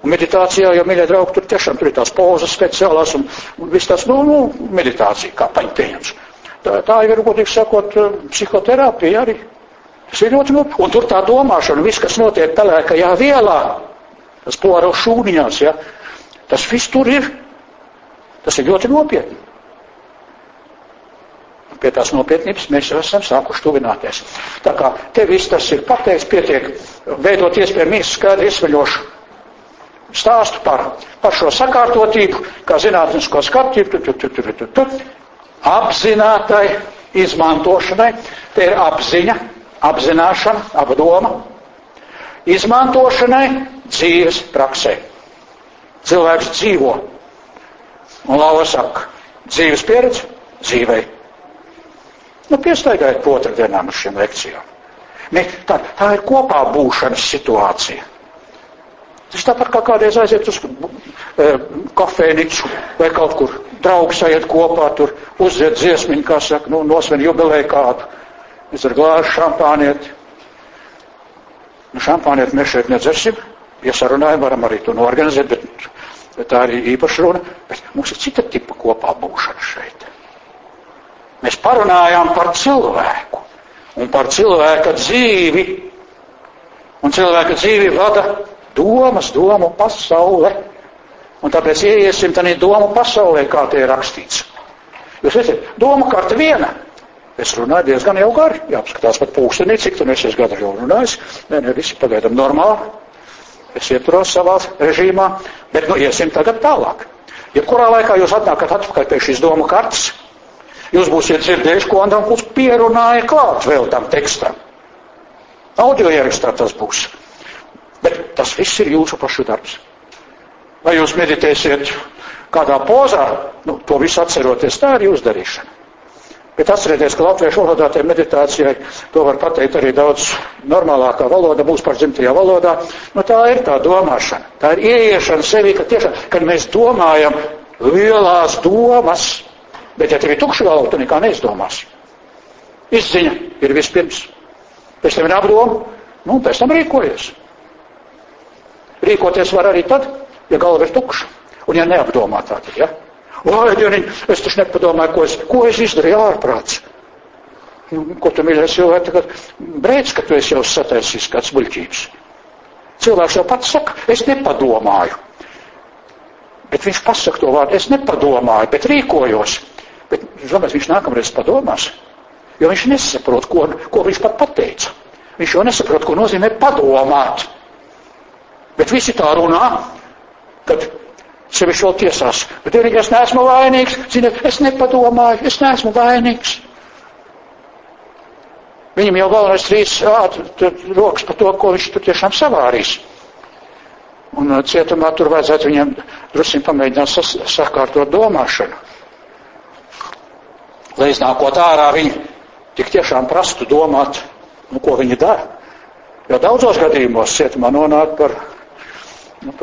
Un meditācijā, jo, mīļie draugi, tur tiešām tur ir tās pozas speciālās un, un viss tās, nu, nu, meditācija, kā paņpieņems. Tā, tā ir, godīgi sakot, psihoterapija arī. Tas ir ļoti nopietni. Un tur tā domāšana, viss, kas notiek pelēkajā vielā, tas poro šūniņās, ja, tas viss tur ir. Tas ir ļoti nopietni pie tās nopietnības mēs jau esam sākuši tuvināties. Tā kā te viss tas ir pateikts, pietiek veidot iespējami skaidru iesveļošu stāstu par, par šo sakārtotību, kā zinātnisko skatību, tu, tu, tu, tu, tu, tu, apzinātai izmantošanai, te ir apziņa, apzināšana, apdoma, izmantošanai dzīves praksē. Cilvēks dzīvo. Un Lava saka, dzīves pieredze dzīvei Nu, piestaigājiet pa otrdienām uz šīm lekcijām. Ne, tā, tā ir kopā būšanas situācija. Tas tāpat kā kādreiz aiziet uz e, kafēnicu vai kaut kur draugs aiziet kopā, tur uzziet dziesmiņu, kā saka, nu, nosven jubilēju kādu. Es ar glāzi šampānieti. Nu, šampānieti mēs šeit nedzersim. Ja sarunājam, varam arī to norganizēt, bet, tā ir īpaša runa. Bet mums ir cita tipa kopā būšana šeit. Mēs parunājām par cilvēku un par cilvēka dzīvi. Un cilvēka dzīvi vada domas, domu pasaule. Un tāpēc ieiesim tādā domu pasaulē, kā tie ir rakstīts. Jūs redzat, doma karta viena. Es runāju diezgan jau gari, jāapskatās pat pūkstenī, cik tur es esmu gadu jau runājis. Nē, ne visi pagaidām normāli. Es ieturos savā režīmā, bet nu iesim tagad tālāk. Jebkurā laikā jūs atnākat atpakaļ pie šīs doma kartas, Jūs būsiet dzirdējuši, ko Andam Kungs pierunāja klāt vēl tam tekstam. Audio ierakstā tas būs. Bet tas viss ir jūsu pašu darbs. Vai jūs meditēsiet kādā pozā, nu, to visu atceroties, tā ir jūsu darīšana. Bet atcerieties, ka latviešu valodā tai meditācijai to var pateikt arī daudz normālākā valoda, mūsu par dzimtajā valodā. Nu, tā ir tā domāšana. Tā ir ieiešana sevi, ka tiešām, kad mēs domājam lielās domas, Bet, ja tev ir tukša galva, tu nekā neizdomās. Izziņa ir vispirms. Pēc tam ir apdoma, nu, pēc tam rīkojies. Rīkoties var arī tad, ja galva ir tukša. Un ja neapdomā tātad, ja? Vai, Dieniņ, es taču nepadomāju, ko es, ko es izdarīju ārprāts. Nu, ko tu mīļais cilvēks tagad brēc, ka tu esi jau sataisījis kāds muļķības. Cilvēks jau pats saka, es nepadomāju. Bet viņš pasaka to vārdu, es nepadomāju, bet rīkojos. Bet domāju, viņš nākamreiz padomās, jo viņš nesaprot, ko, ko viņš pat pateica. Viņš jau nesaprot, ko nozīmē padomāt. Bet visi tā runā, kad sevišķi vēl tiesās. Bet vienīgi es neesmu vainīgs, ziniet, es nepadomāju, es neesmu vainīgs. Viņam jau galvenais trīs rokas par to, ko viņš tur tiešām savārīs. Un uh, cietumā tur vajadzētu viņam drusku pamēģināt sas, sakārtot domāšanu lai iznākot ārā viņi tik tiešām prastu domāt, nu, ko viņi dara. Jo daudzos gadījumos cietumā nonāk par, nu,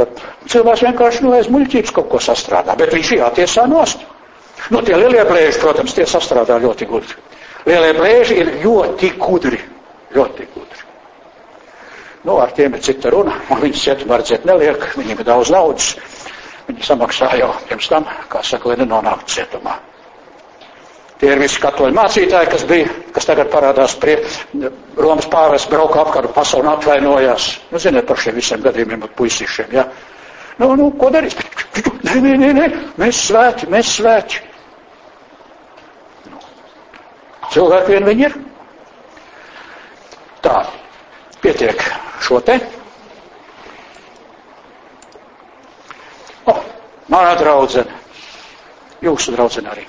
cilvēks vienkārši, nu, aiz muļķības kaut ko sastrādā, bet viņš jātiesā nost. Nu, tie lielie blēži, protams, tie sastrādā ļoti gudri. Lielie blēži ir ļoti gudri, ļoti gudri. Nu, ar tiem ir cita runa, un viņus cietumā redzēt neliek, viņiem ir daudz naudas. Viņi samaksā jau pirms tam, kā saka, lai nenonāktu cietumā. Tie ir visi katoļu mācītāji, kas bija, kas tagad parādās prie Romas pāvis, brauka apkārt pasauli un atvainojās. Nu, ziniet par šiem visiem gadījumiem ar puisīšiem, jā. Ja? Nu, nu, ko darīs? Nē, nē, nē, nē, mēs svēti, mēs svēti. Cilvēki vien viņi ir. Tā, pietiek šo te. O, oh, manā draudzene, jūsu draudzene arī.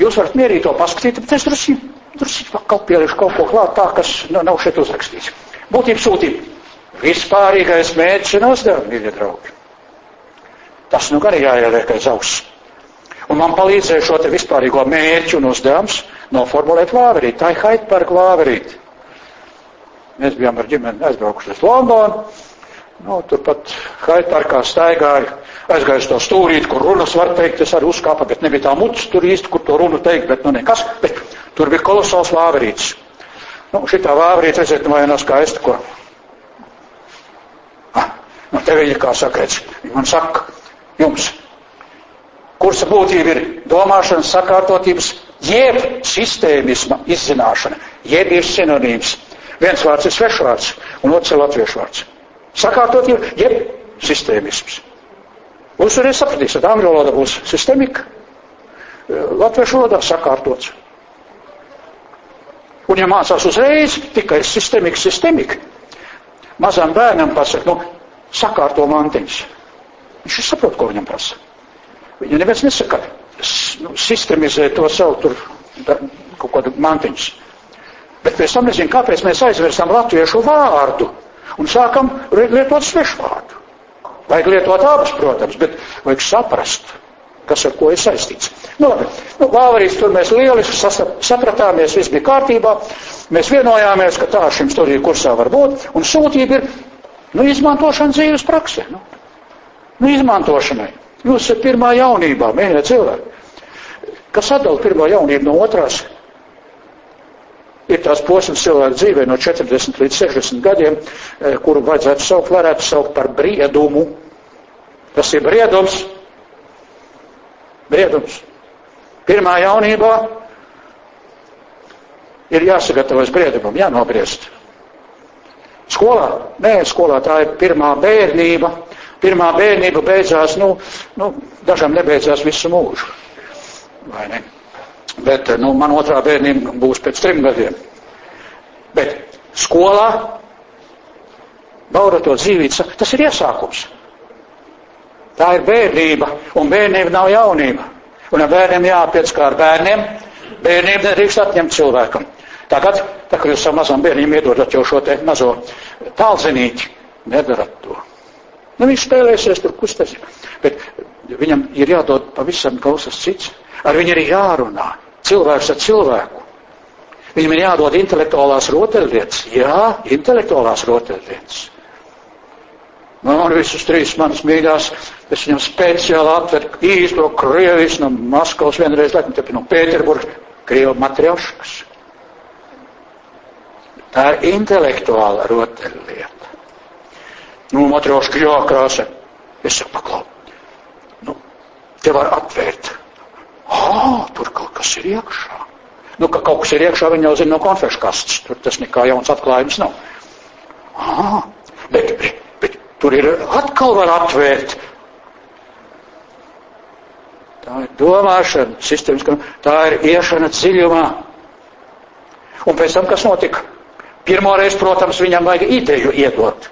Jūs varat mierīgi to paskatīt, bet es drusku Drusku vēl pieliešu kaut ko klāt tā, kas nav šeit uzrakstīts. Būtība sūtība. Vispārīgais mērķis un uzdevums, mīļie draugi. Tas nu arī jāieliek aiz auss. Un man palīdzēja šo te vispārīgo mērķu un uzdevums noformulēt vāverīt. Tā ir Haidparka vāverīt. Mēs bijām ar ģimeni aizbraukuši uz Londonu. Nu, turpat Haidparkā staigāju, aizgāju uz to stūrīt, kur runas var teikt, es arī uzkāpu, bet nebija tā muts tur īsti, kur to runu teikt, bet nu nekas. Bet tur bija kolosāls vāverīts. Nu, šitā vāverīte, redziet, vai nav skaista, ko Nu, te viņa kā saka, redz, viņa man saka, jums, kursa būtība ir domāšanas sakārtotības, jeb sistēmisma izzināšana, jeb ir sinonīms. Viens vārds ir svešvārds, un otrs ir latviešu vārds. Sakārtotība, jeb sistēmisms. Jūs arī sapratīsiet, angļu valodā būs sistēmika, latviešu valodā sakārtots. Un ja mācās uzreiz tikai sistēmika, sistēmika, mazam bērnam pasaka, nu, sakārto mantiņus. Viņš saprot, ko viņam prasa. Viņa neviens nesaka, nu, sistemizē to savu tur da, kaut kādu mantiņus. Bet pēc tam nezinu, kāpēc mēs aizversām latviešu vārdu un sākam lietot svešu vārdu. Vajag lietot abas, protams, bet vajag saprast, kas ar ko ir saistīts. Nu, labi, nu, Vāverīs tur mēs lieliski sapratāmies, viss bija kārtībā, mēs vienojāmies, ka tā šim studiju kursā var būt, un sūtība ir Nu, izmantošana dzīves praksē. Nu, nu izmantošanai. Jūs esat pirmā jaunībā, mēģināt cilvēku. Kas atdala pirmo jaunību no otrās? Ir tās posms cilvēku dzīvē no 40 līdz 60 gadiem, eh, kuru vajadzētu saukt, varētu saukt par briedumu. Tas ir briedums. Briedums. Pirmā jaunībā ir jāsagatavojas briedumam, jānobriest. Skolā? Nē, skolā tā ir pirmā bērnība. Pirmā bērnība beidzās, nu, nu dažam nebeidzās visu mūžu. Vai ne? Bet, nu, man otrā bērnība būs pēc trim gadiem. Bet skolā bauda to dzīvību, tas ir iesākums. Tā ir bērnība, un bērnība nav jaunība. Un ar bērniem jāpiec kā ar bērniem, bērnība nedrīkst atņemt cilvēkam. Tagad, tā kā jūs savam mazam bērniem iedodat jau šo te mazo tālzenīti, nedarat to. Nu, viņš spēlēsies tur kustēs, bet viņam ir jādod pavisam kaut kas cits. Ar viņu ir jārunā. Cilvēks ar cilvēku. Viņam ir jādod intelektuālās rotaļlietas. Jā, intelektuālās rotaļlietas. Man nu, visus trīs manas mīļās, es viņam speciāli atveru īsto Krievijas no Maskavas vienreiz, laikam, te no Pēterburgas, Krievu matrioškas. Tā ir intelektuāla rotaļlieta. Nu, matrioška jākrāsa. Es saku, paklau. Nu, te var atvērt. Ā, tur kaut kas ir iekšā. Nu, ka kaut kas ir iekšā, viņi jau zina no konfešu kastes. Tur tas nekā jauns atklājums nav. Ā, bet, bet, bet tur ir atkal var atvērt. Tā ir domāšana, sistēmas, tā ir iešana dziļumā. Un pēc tam, kas notika? Pirmoreiz, protams, viņam vajag ideju iedot.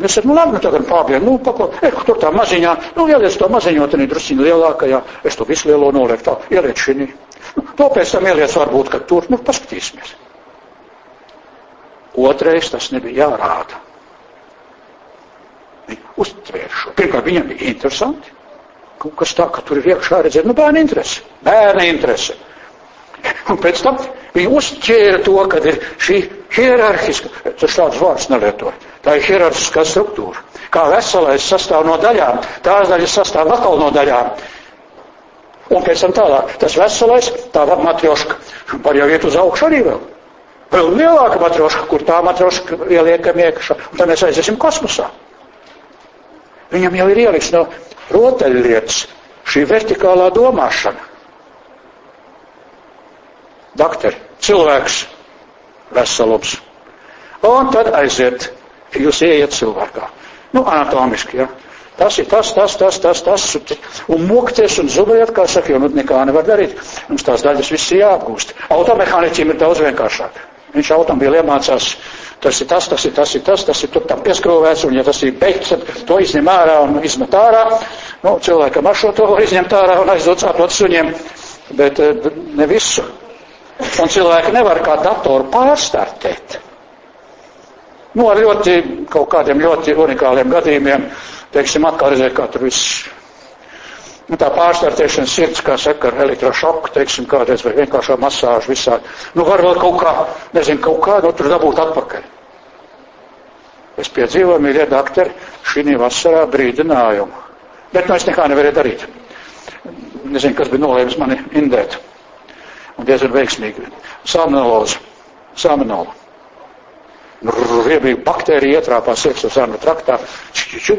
Es nu labi, nu tagad pābiem, nu, pako, eh, tur tā maziņā, nu, ieliec to maziņo, tad ir drusciņi lielākajā, es to visu lielo nolieku tā, ieliec šī. Nu, to pēc tam ieliec varbūt, ka tur, nu, paskatīsimies. Otrais tas nebija jārāda. Viņa uztvēra šo. Pirmkārt, viņam bija interesanti. Kaut kas tā, ka tur ir iekšā redzēt, nu, bērna interese. Bērna interese. Un pēc tam viņi uzķēra to, ka ir šī hierarhiska, tas tāds vārds nelieto, tā ir hierarhiskā struktūra. Kā veselais sastāv no daļām, tās daļas sastāv atkal no daļām. Un pēc tam tālāk, tas veselais, tā matrioška, var jau iet uz augšu arī vēl. Vēl lielāka matrioška, kur tā matrioška ieliekam iekšā, un tad mēs aiziesim kosmosā. Viņam jau ir ieliks no rotaļlietas šī vertikālā domāšana. Doktori, cilvēks, veselums. Un tad aiziet, jūs ieiet cilvēkā. Nu, anatomiski, ja. Tas ir tas, tas, tas, tas, tas, un mokties un zubējot, kā saka, jo nu nekā nevar darīt. Mums tās daļas viss ir jāapgūst. Automehāniķiem ir daudz vienkāršāk. Viņš automobīli iemācās, tas ir tas, tas ir tas, ir tas, tas ir tur tam pieskrūvēts, un ja tas ir beigts, tad to izņem ārā un izmet ārā. Nu, cilvēkam ar šo to var izņemt ārā un aizdot sāpot suņiem, bet eh, ne visu. Un cilvēki nevar kā datoru pārstartēt. Nu, ar ļoti kaut kādiem ļoti unikāliem gadījumiem, teiksim, atkal redzēt, kā tur viss. Nu, tā pārstartēšana sirds, kā saka, ar elektrošoku, teiksim, kādreiz vai vienkāršā masāžu visādi. Nu, var vēl kaut kā, nezinu, kaut kā, nu, tur dabūt atpakaļ. Es piedzīvoju, mīļie doktori, šī vasarā brīdinājumu. Bet, nu, es nekā nevarēju darīt. Nezinu, kas bija nolēmis mani indēt. Un diezgan veiksmīgi. Salmonelloze. Salmonella. Riebīga baktērija ietrāpās iekšā zarnu traktā. Čičiči.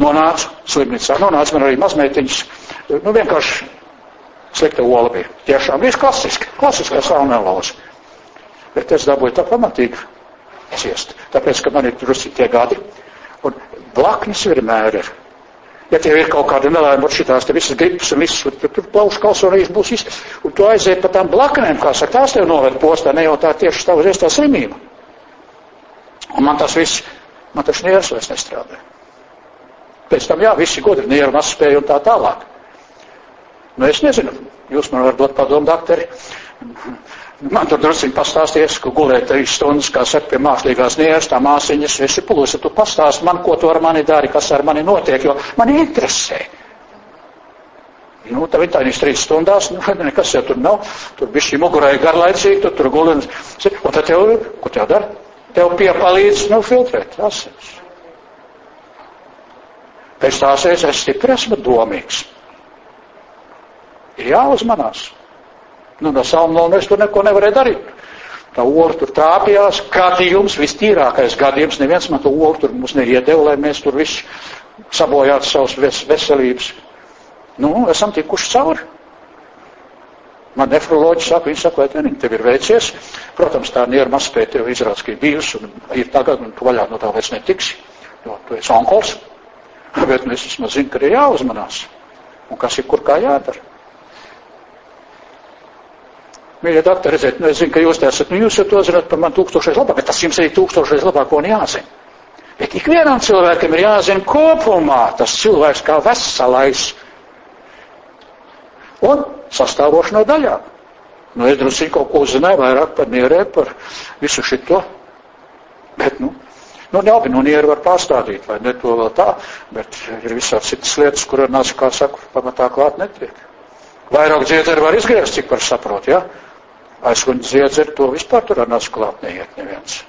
Nonāca slimnīcā. Nonāca man arī mazmeitiņas. Nu, vienkārši slikta ola bija. Tiešām viss klasiski. Klasiskā salmonelloze. Bet es dabūju tā pamatīgi ciest. Tāpēc, ka man ir drusci tie gadi. Un blaknes vienmēr ir. Ja tev ir kaut kāda nelaime, šitās te visas gripas un viss, tur, tur plaušu kalsonijas būs viss, un tu aiziet pa tām blaknēm, kā saka, tās tev noved postā, ne jau tā tieši tā uzreiz tā slimība. Un man tas viss, man tas nieras vairs nestrādā. Pēc tam, jā, visi gudri, nieru un aspēju un tā tālāk. Nu, es nezinu, jūs man varat dot padomu, dakteri. Man tur druskuļi pastāsties, ka gulēja trīs stundas, kā saka, pie mākslīgās nieras, tā māsiņas, es ir pulusi, tu pastāsti man, ko tu ar mani dari, kas ar mani notiek, jo man interesē. Nu, tā viņa tā trīs stundās, nu, nekas jau tur nav, tur bija šī mugurēja garlaicīgi, tu tur guli, un, un tad tev, ko tev dara? Tev piepalīdz, nu, filtrēt asins. Pēc tās reizes es stipri esmu domīgs. Ir jāuzmanās. Nu, no salmona es tur neko nevarēju darīt. Tā ola tur trāpījās, gadījums, vistīrākais gadījums, neviens man to olu tur mums neiedeva, lai mēs tur visu sabojātu savas ves veselības. Nu, esam tikuši cauri. Man nefroloģi saka, viņi saka, vai tev ir veicies. Protams, tā nieru mazspēja tev izrādās, ka ir bijusi un ir tagad, un tu vaļā no tā vairs netiksi, jo tu esi onkols. Bet nu, es vismaz zinu, ka ir jāuzmanās. Un kas ir kur kā jādara. Mīļie doktori, redziet, nu, es zinu, ka jūs te esat, nu, jūs to zināt par man tūkstošreiz labāk, bet tas jums arī tūkstošreiz labāk, ko jāzina. Bet ikvienam cilvēkam ir jāzina kopumā tas cilvēks kā veselais un sastāvoši no daļām. Nu, es drusku kaut ko uzzināju vairāk par nierēm, par visu šito. Bet, nu, nu labi, nu, nieru var pārstādīt, vai ne to vēl tā, bet ir visādi citas lietas, kur nāc, kā saku, pamatā klāt netiek. Vairāk dziedzeri var izgriezt, cik var saprot, jā? Ja? Aizkuņa dziedzeri to vispār tur ar nasu klāt neiet neviens.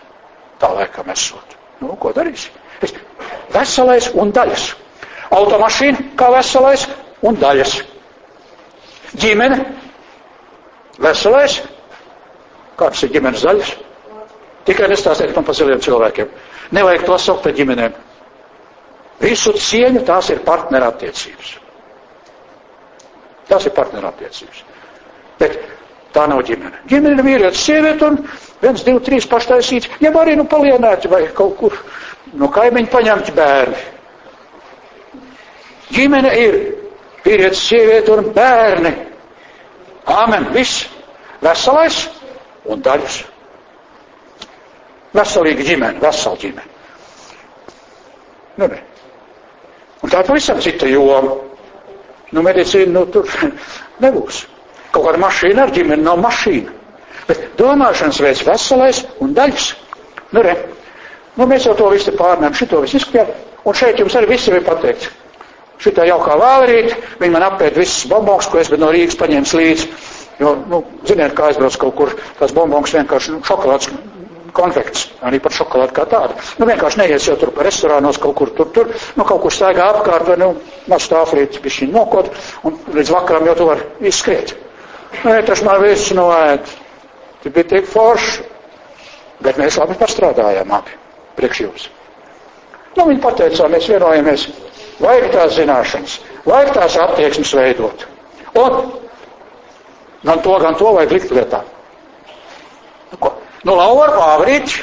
Tā laikam esot. Nu, ko darīsi? Es, veselais un daļas. Automašīna kā veselais un daļas. Ģimene. Veselais. Kāds ir ģimenes daļas? Tikai nestāstiet man par ziliem cilvēkiem. Nevajag to saukt par ģimenēm. Visu cieņu tās ir partnerattiecības. Tās ir partnerattiecības. Bet Tā nav ģimene. Ģimene ir vīrietis, sieviete un viens, divi, trīs paštaisīts, ja arī nu palienēti vai kaut kur no kaimiņa paņemti bērni. Ģimene ir vīrietis, sieviete un bērni. Āmen, viss. Veselais un daļas. Veselīga ģimene, vesela ģimene. Nu, ne. Un tā pavisam cita joma. Nu, medicīna, nu, tur nebūs. Kaut kāda mašīna ar ģimeni nav mašīna. Bet domāšanas veids veselais un daļas. Nu, re, nu mēs jau to visu pārnēm, šito visu izskatījām. Un šeit jums arī viss ir pateikts. Šitā jaukā vēlrīt, viņi man apēd visas bombongas, ko es biju no Rīgas paņēmis līdzi. Jo, nu, ziniet, kā aizbrauc kaut kur, tās bombongas vienkārši nu, šokolāds konfekts, arī par šokolādu kā tādu. Nu, vienkārši neies jau tur pa restorānos kaut kur tur, tur, nu, kaut kur staigā apkārt, vai, nu, maz stāflīt, bišķiņ nokot, un līdz vakaram jau tu var izskriet. Nē, tas man viss noēd. Tu biji tik forši. Bet mēs labi pastrādājām abi priekš jums. Nu, viņi pateica, mēs vienojamies, vajag tās zināšanas, vajag tās attieksmes veidot. Un gan to, gan to vajag likt lietā. Nu, ko? Nu, Laura Pāvrīč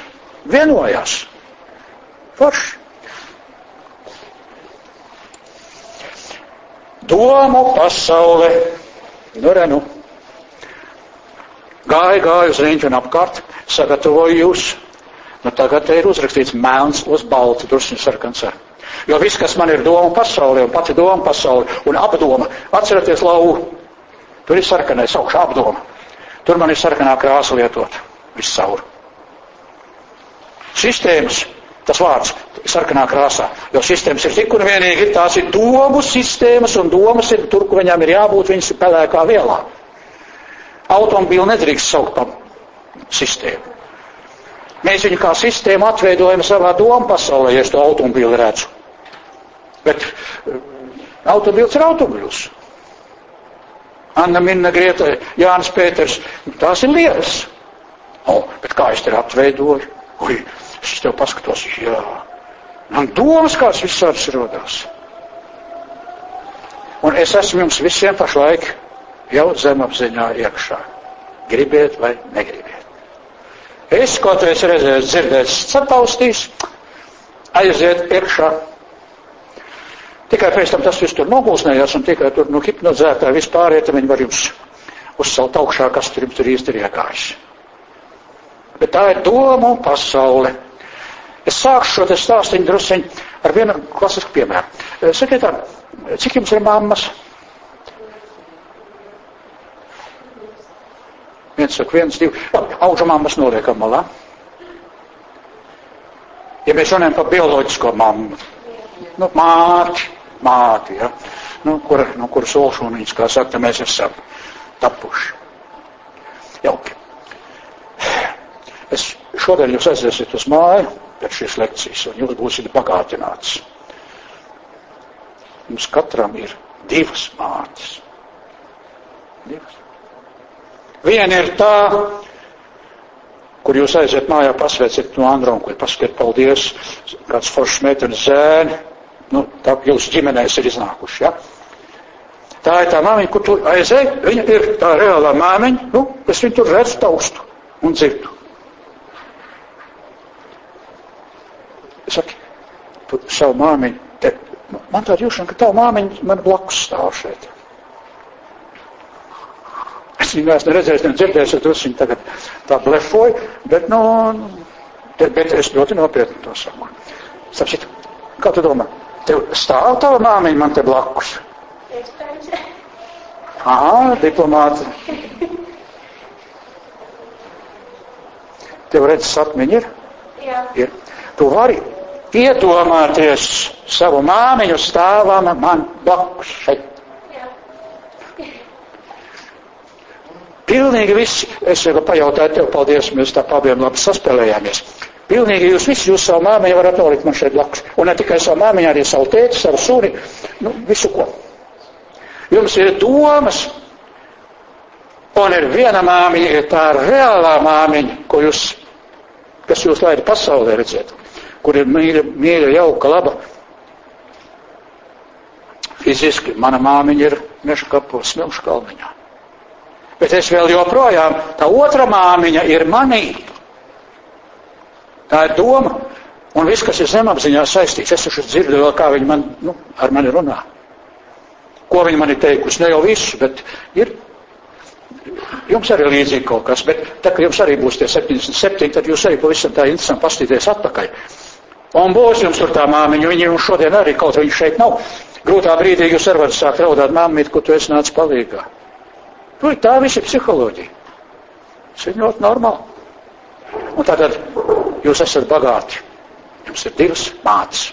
vienojās. Forši. Domu pasaule. Nu, re, nu. Gāja, gāja uz riņķu un apkārt, sagatavoju jūs. Nu, tagad te ir uzrakstīts melns uz baltu, drusku sarkans. Jo viss, kas man ir doma pasaulē, un pati doma pasaulē, un apdoma, atcerieties lauvu, Tur ir sarkanais augšā apdoma. Tur man ir sarkanā krāsa lietota viscaur. Sistēmas, tas vārds, sarkanā krāsā, jo sistēmas ir tik un vienīgi, tās ir domu sistēmas, un domas ir tur, kur viņām ir jābūt, viņas ir pelēkā vielā. Automobīlu nedrīkst saukt par sistēmu. Mēs viņu kā sistēmu atveidojam savā domu pasaulē, ja es to automobīlu redzu. Bet eh, automobīls ir automobīls. Anna Minna Grieta, Jānis Pēters, tās ir lietas. O, bet kā es te apveidoju? Ui, es tev paskatos, jā. Man domas kāds visāds rodās. Un es esmu jums visiem pašlaik jau zemapziņā iekšā. Gribiet vai negribiet. Es kaut ko esmu redzējis, dzirdējis, sapaustījis, aiziet iekšā. Tikai pēc tam tas viss tur nogulsnējās un tikai tur nu, hipnozētā vispār, ja viņi var jums uzcelt augšā, kas tur jums tur īsti ir iegājis. Bet tā ir doma un pasaule. Es sākšu šo te stāstu drusciņu ar vienu klasisku piemēru. Sakiet cik jums ir mammas? Viens saka, viens, divi. Labi, auga mammas noliekam malā. Ja mēs runājam par bioloģisko mammu, nu, māti, māti, ja, nu, kur, no kuras olšūniņas, kā saka, mēs esam tapuši. Jauki. Es šodien jūs aiziesiet uz māju pēc šīs lekcijas, un jūs būsiet bagātināts. Mums katram ir divas mātes. Divas. Viena ir tā, kur jūs aiziet mājā, pasveiciet no Andra un kur pasakiet paldies, kāds foršs meitenes zēni, nu, tā jūsu ģimenēs ir iznākuši, ja? Tā ir tā māmiņa, kur tu aizēji, viņa ir tā reālā māmiņa, nu, es viņu tur redzu taustu un dzirdu. Es saku, tu savu māmiņu, te, man tāda jūšana, ka tavu māmiņu man blakus stāv šeit. Es viņu neesmu redzējis, ne dzirdējis, es drusku viņu tagad tā blefoju, bet, nu, te, bet es ļoti nopietni to saku. Sapšit, kā tu domā? Tev stāv tava māmiņa man te blakus? Aha, diplomāti. Tev redz sapniņi ir? Jā. Ir. Tu vari iedomāties savu māmiņu stāvam man blakus šeit. Pilnīgi visi, es jau pajautāju tev, paldies, mēs tā abiem labi saspēlējāmies. Pilnīgi jūs visi, jūs savu māmiņu varat nolikt man šeit blakus. Un ne tikai savu māmiņu, arī savu tēti, savu suni, nu, visu ko. Jums ir domas, un ir viena māmiņa, ir tā reālā māmiņa, ko jūs, kas jūs laida pasaulē redzēt, kur ir mīļa, mīļa jauka, laba. Fiziski mana māmiņa ir meža kapos, smilšu kalniņā. Bet es vēl joprojām, tā otra māmiņa ir manī. Tā ir doma. Un viss, kas ir zemapziņā saistīts, es taču dzirdu vēl, kā viņi man, nu, ar mani runā. Ko viņi man ir teikusi, ne jau visu, bet ir. Jums arī līdzīgi kaut kas, bet tā, ka jums arī būs tie 77, tad jūs arī pavisam tā interesanti pastīties atpakaļ. Un būs jums tur tā māmiņa, viņa jums šodien arī kaut viņa šeit nav. Grūtā brīdī jūs arī varat sākt raudāt, māmīt, ko tu esi nācis palīgā. Nu, tā viss ir psiholoģija. Tas ir ļoti normāli. Un tātad jūs esat bagāti. Jums ir divas mātes.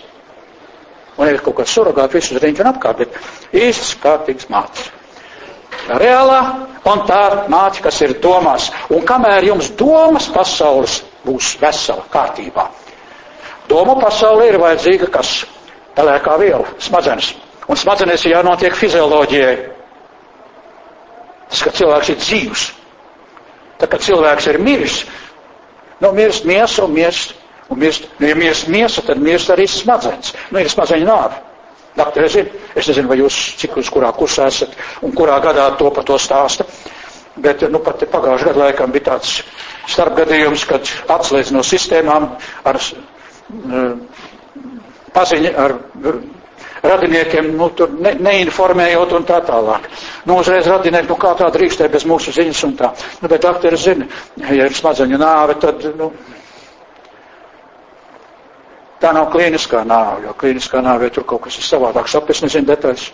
Un ir kaut kāds surrogāts visu riņķi un apkārt, bet īsts kārtīgs mātes. Tā reālā un tā māte, kas ir domās. Un kamēr jums domas pasaules būs vesela kārtībā. Doma pasaule ir vajadzīga kas? Pelēkā viela, smadzenes. Un smadzenēs ir jānotiek fizioloģijai. Ka cilvēks ir dzīvs. Tā kā cilvēks ir miris, nu, mirst miesa un mirst, un mirst, nu, ja mirst miesa, tad mirst arī smadzenes. Nu, ir smadzeņu nāve. Daktere, zinu, es nezinu, vai jūs cik uz kurā kursā esat un kurā gadā to par to stāsta. Bet, nu, pat pagājušajā gadā laikam bija tāds starpgadījums, kad atslēdz no sistēmām ar paziņu, ar radiniekiem nu, tur ne, neinformējot un tā tālāk. Nu, uzreiz radinieki, nu kā tā drīkstē bez mūsu ziņas un tā. Nu, bet doktori zina, ja ir smadzeņu nāve, tad, nu, tā nav klīniskā nāve, jo klīniskā nāve tur kaut kas ir savādāks. Ap es nezinu detaļas.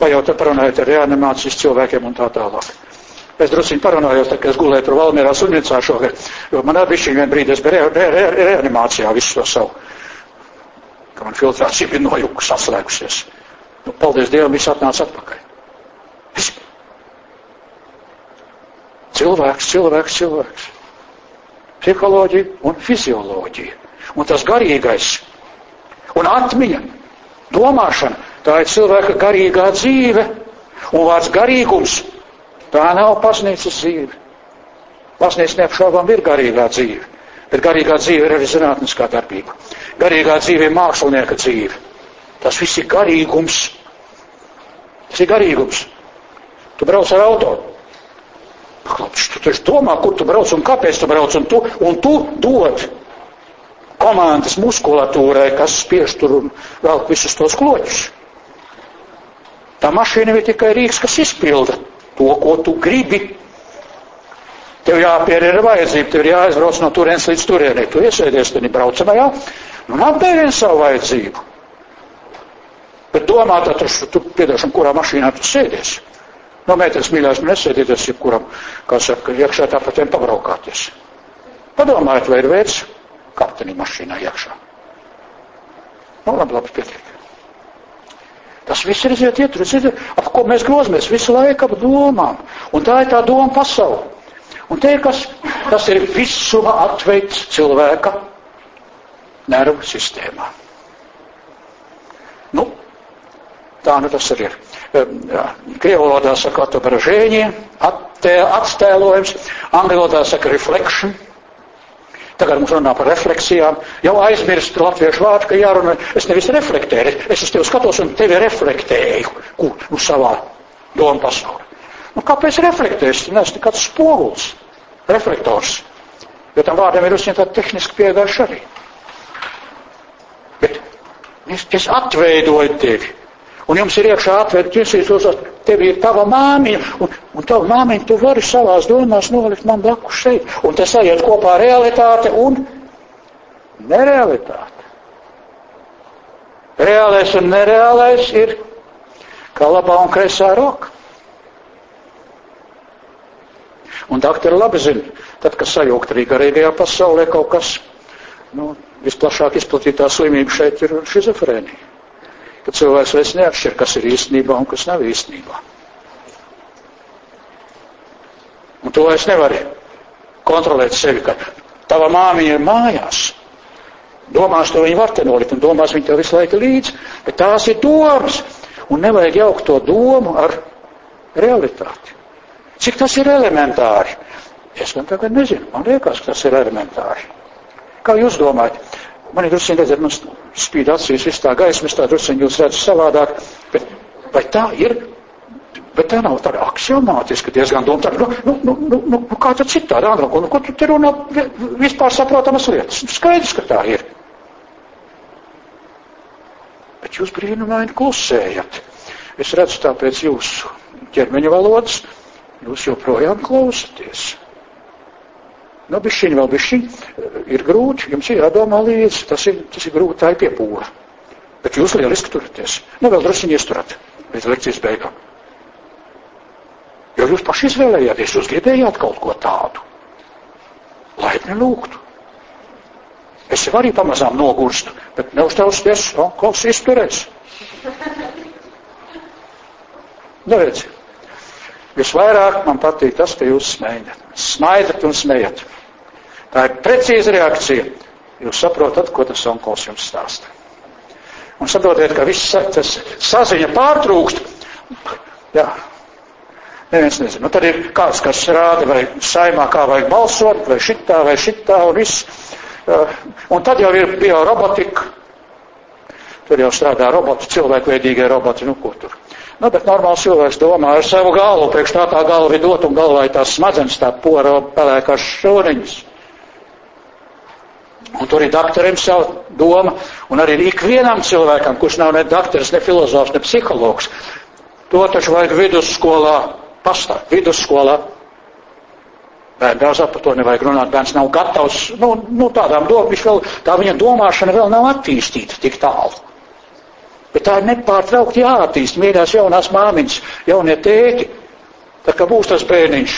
Vai jau te parunājot ar reanimācijas cilvēkiem un tā tālāk. Es druskuļi parunājos, tad, kad es gulēju tur Valmierā slimnīcā šogad, jo man abi šī vien brīdī es biju re, re, re, reanimācijā visu to savu, man filtrācija bija nojukusi, atslēgusies. Nu, paldies Dievam, viss atnāca atpakaļ. Cilvēks, cilvēks, cilvēks. Psiholoģija un fizioloģija. Un tas garīgais. Un atmiņa, domāšana, tā ir cilvēka garīgā dzīve. Un vārds garīgums Tā nav pasniedzis dzīve. Pasniedzis neapšaubām ir garīgā dzīve, bet garīgā dzīve ir arī zinātniskā darbība. Garīgā dzīve ir mākslinieka dzīve. Tas viss ir garīgums. Tas ir garīgums. Tu brauc ar auto. Klapš, tu taču domā, kur tu brauc un kāpēc tu brauc, un tu, un tu dod komandas muskulatūrai, kas spiež tur un vēl visus tos kloķus. Tā mašīna ir tikai rīks, kas izpilda to, ko tu gribi. Tev jāpierēra vajadzība, tev ir jāaizbrauc no turienes līdz turienei. Tu iesēdies tenī braucamajā un apbērieni savu vajadzību. Bet domā, tad tu, tu piedošam, kurā mašīnā tu sēdies. No mēters mīļās, nesēdieties, jebkuram, kā saka, iekšā tāpat vien pabraukāties. Padomājiet, vai ir vērts kapteni mašīnā iekšā. Nu, labi, labi, pietiek. Tas viss ir iziet ietur, iziet, ap ko mēs grozamies visu laiku ap domām. Un tā ir tā doma pasaule. Un te, kas, tas ir visuma atveids cilvēka nervu sistēmā. Nu, tā nu tas arī ir. Krievu valodā saka atobražēņie, attēlojums, angļu valodā saka reflection. Tagad mums runā par refleksijām. Jau aizmirst latviešu vārdu, ka jārunā. Es nevis reflektēju, es uz tevi skatos un tevi reflektēju, kur nu savā domu pasaulē. Nu, kāpēc reflektēs? Neesmu nekāds spogulis, reflektors. Jo tam vārdam ir uzņemta tehniski pieejaši arī. Bet es, es atveidoju tevi. Un jums ir iekšā atvērta tiesības, tev ir tava māmiņa, un, un tava māmiņa tu vari savās domās nolikt man blakus šeit. Un tas aiziet kopā realitāte un nerealitāte. Reālais un nereālais ir kā labā un kreisā roka. Un doktori labi zina, tad, kad sajūgt arī garīgajā pasaulē kaut kas, nu, visplašāk izplatītā slimība šeit ir šizofrēnija ka cilvēks vairs neatšķir, kas ir īstenībā un kas nav īstenībā. Un to vairs nevari kontrolēt sevi, ka tava māmiņa ir mājās. Domās to viņa var te nolikt, un domās viņa tev visu laiku līdzi, bet tās ir domas, un nevajag jaukt to domu ar realitāti. Cik tas ir elementāri? Es gan tagad nezinu, man liekas, ka tas ir elementāri. Kā jūs domājat? Man ir drusku redzēt, man spīd acīs viss tā gaisma, es tā drusku jūs redzu savādāk, bet vai tā ir? Bet tā nav tāda aksiomātiska diezgan doma. Tā, nu, nu, nu, nu, nu, kā tad citādi, Andra, nu, ko tu te runā vispār saprotamas lietas? Nu, skaidrs, ka tā ir. Bet jūs brīnumaini klusējat. Es redzu tāpēc jūsu ķermeņa valodas, jūs joprojām klausaties. Nu, bišķiņ vēl bišķiņ ir grūti, jums ir jādomā līdzi, tas ir, tas ir grūti, tā ir piepūra. Bet jūs lieliski turaties. Nu, vēl drusciņi iesturat līdz lekcijas beigām. Jo jūs paši izvēlējāties, jūs gribējāt kaut ko tādu. Laipni lūgtu. Es jau arī pamazām nogurstu, bet neuztausties, no, klaus izturēs. Neredzi. Visvairāk man patīk tas, ka jūs smējat. Smaidat un smējat. Tā ir precīza reakcija. Jūs saprotat, ko tas onkols jums stāsta. Un saprotiet, ka viss tas saziņa pārtrūkst. Jā. Neviens nezina. Nu, tad ir kāds, kas rāda, vai saimā kā vajag balsot, vai šitā, vai šitā, un viss. Un tad jau ir biorobotika. Tur jau strādā roboti, cilvēkveidīgie roboti, nu ko tur. Nu, bet normāls cilvēks domā ar savu galvu, priekš tā tā galva ir dot un galvā ir tās smadzenes, tā pora pelēkās šūniņas. Un tur ir doktoriem savu doma, un arī ikvienam cilvēkam, kurš nav ne doktors, ne filozofs, ne psihologs, to taču vajag vidusskolā pastāv, vidusskolā. Bērnu dārzā par to nevajag runāt, bērns nav gatavs, nu, nu tādām domām, viņš vēl, tā viņa domāšana vēl nav attīstīta tik tālu. Bet tā ir nepārtraukti jāattīst mīļās jaunās māmiņas, jaunie tēti. Tā kā būs tas bērniņš,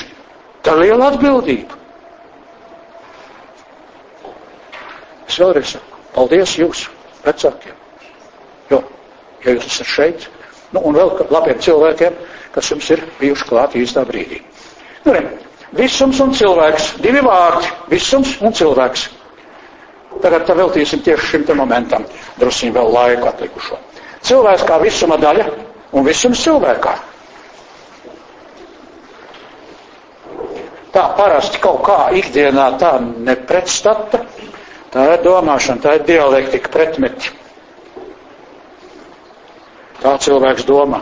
tā ir liela atbildība. Es vēlreiz saku, paldies jūs, vecākiem. Jo, ja jūs esat šeit, nu un vēl labiem cilvēkiem, kas jums ir bijuši klāt īstā brīdī. Nu, ne, visums un cilvēks, divi vārdi, visums un cilvēks. Tagad veltīsim tieši šim momentam drusciņ vēl laiku atlikušo. Cilvēks kā visuma daļa un visums cilvēkā. Tā parasti kaut kā ikdienā tā nepretstata, tā ir domāšana, tā ir dialektika pretmeti. Tā cilvēks domā.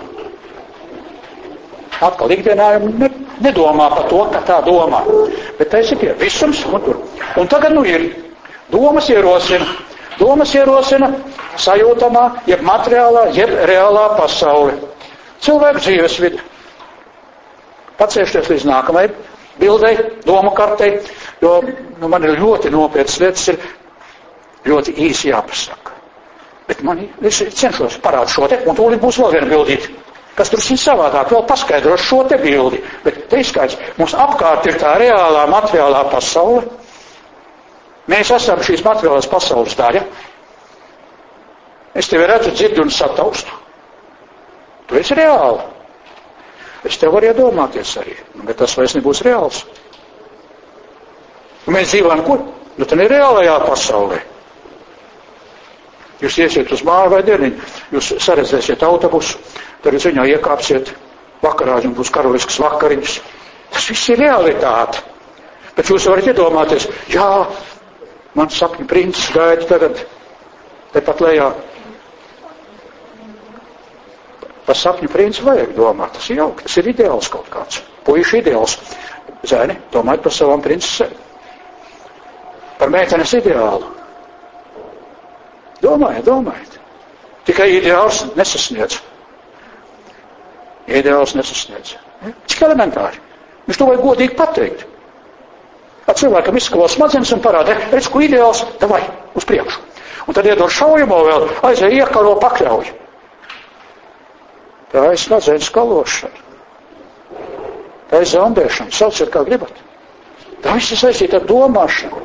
Atkal ikdienā ne, nedomā par to, ka tā domā. Bet tas ir visums un tur. Un tagad nu ir domas ierosina. Domas ierosina sajūtamā, jeb materiālā, jeb reālā pasaule. Cilvēku dzīvesvidi. Paciešties līdz nākamajai bildei, domu kartei, jo nu, man ir ļoti nopietnas lietas, ir ļoti īsi jāpasaka. Bet man es cenšos parādīt šo te, un tūlīt būs vēl viena bildīte, kas tur ir savādāk, vēl paskaidros šo te bildi. Bet te izskaidrs, mums apkārt ir tā reālā materiālā pasaule, Mēs esam šīs materiālās pasaules daļa. Es tevi redzu, dzirdu un sataustu. Tu esi reāli. Es tev varu iedomāties arī, bet tas vairs nebūs reāls. Mēs dzīvojam kur? Nu, tā ir reālajā pasaulē. Jūs iesiet uz māju vai dieniņu, jūs saredzēsiet autobusu, tad jūs viņā iekāpsiet, vakarā jums būs karalisks vakariņas. Tas viss ir realitāte. Bet jūs varat iedomāties, jā, Mans sapņu princis gaida tagad tepat lejā. Par sapņu princi vajag domāt. Tas ir jauki, tas ir ideāls kaut kāds. Puiši ideāls. Zēni, domājiet par savām princesēm. Par meitenes ideālu. Domājiet, domājiet. Tikai ideāls nesasniedz. Ideāls nesasniedz. Cik elementāri. Viņš to vajag godīgi pateikt. Cilvēkam izskalo smadzenes un parāda, redz, ko ideāls, davai, uz priekšu. Un tad iedod šaujamo vēl, aizēj iekaro pakļauj. Tā ir smadzenes skalošana. Tā ir zondēšana, sauciet kā gribat. Tā viss ir saistīta ar domāšanu.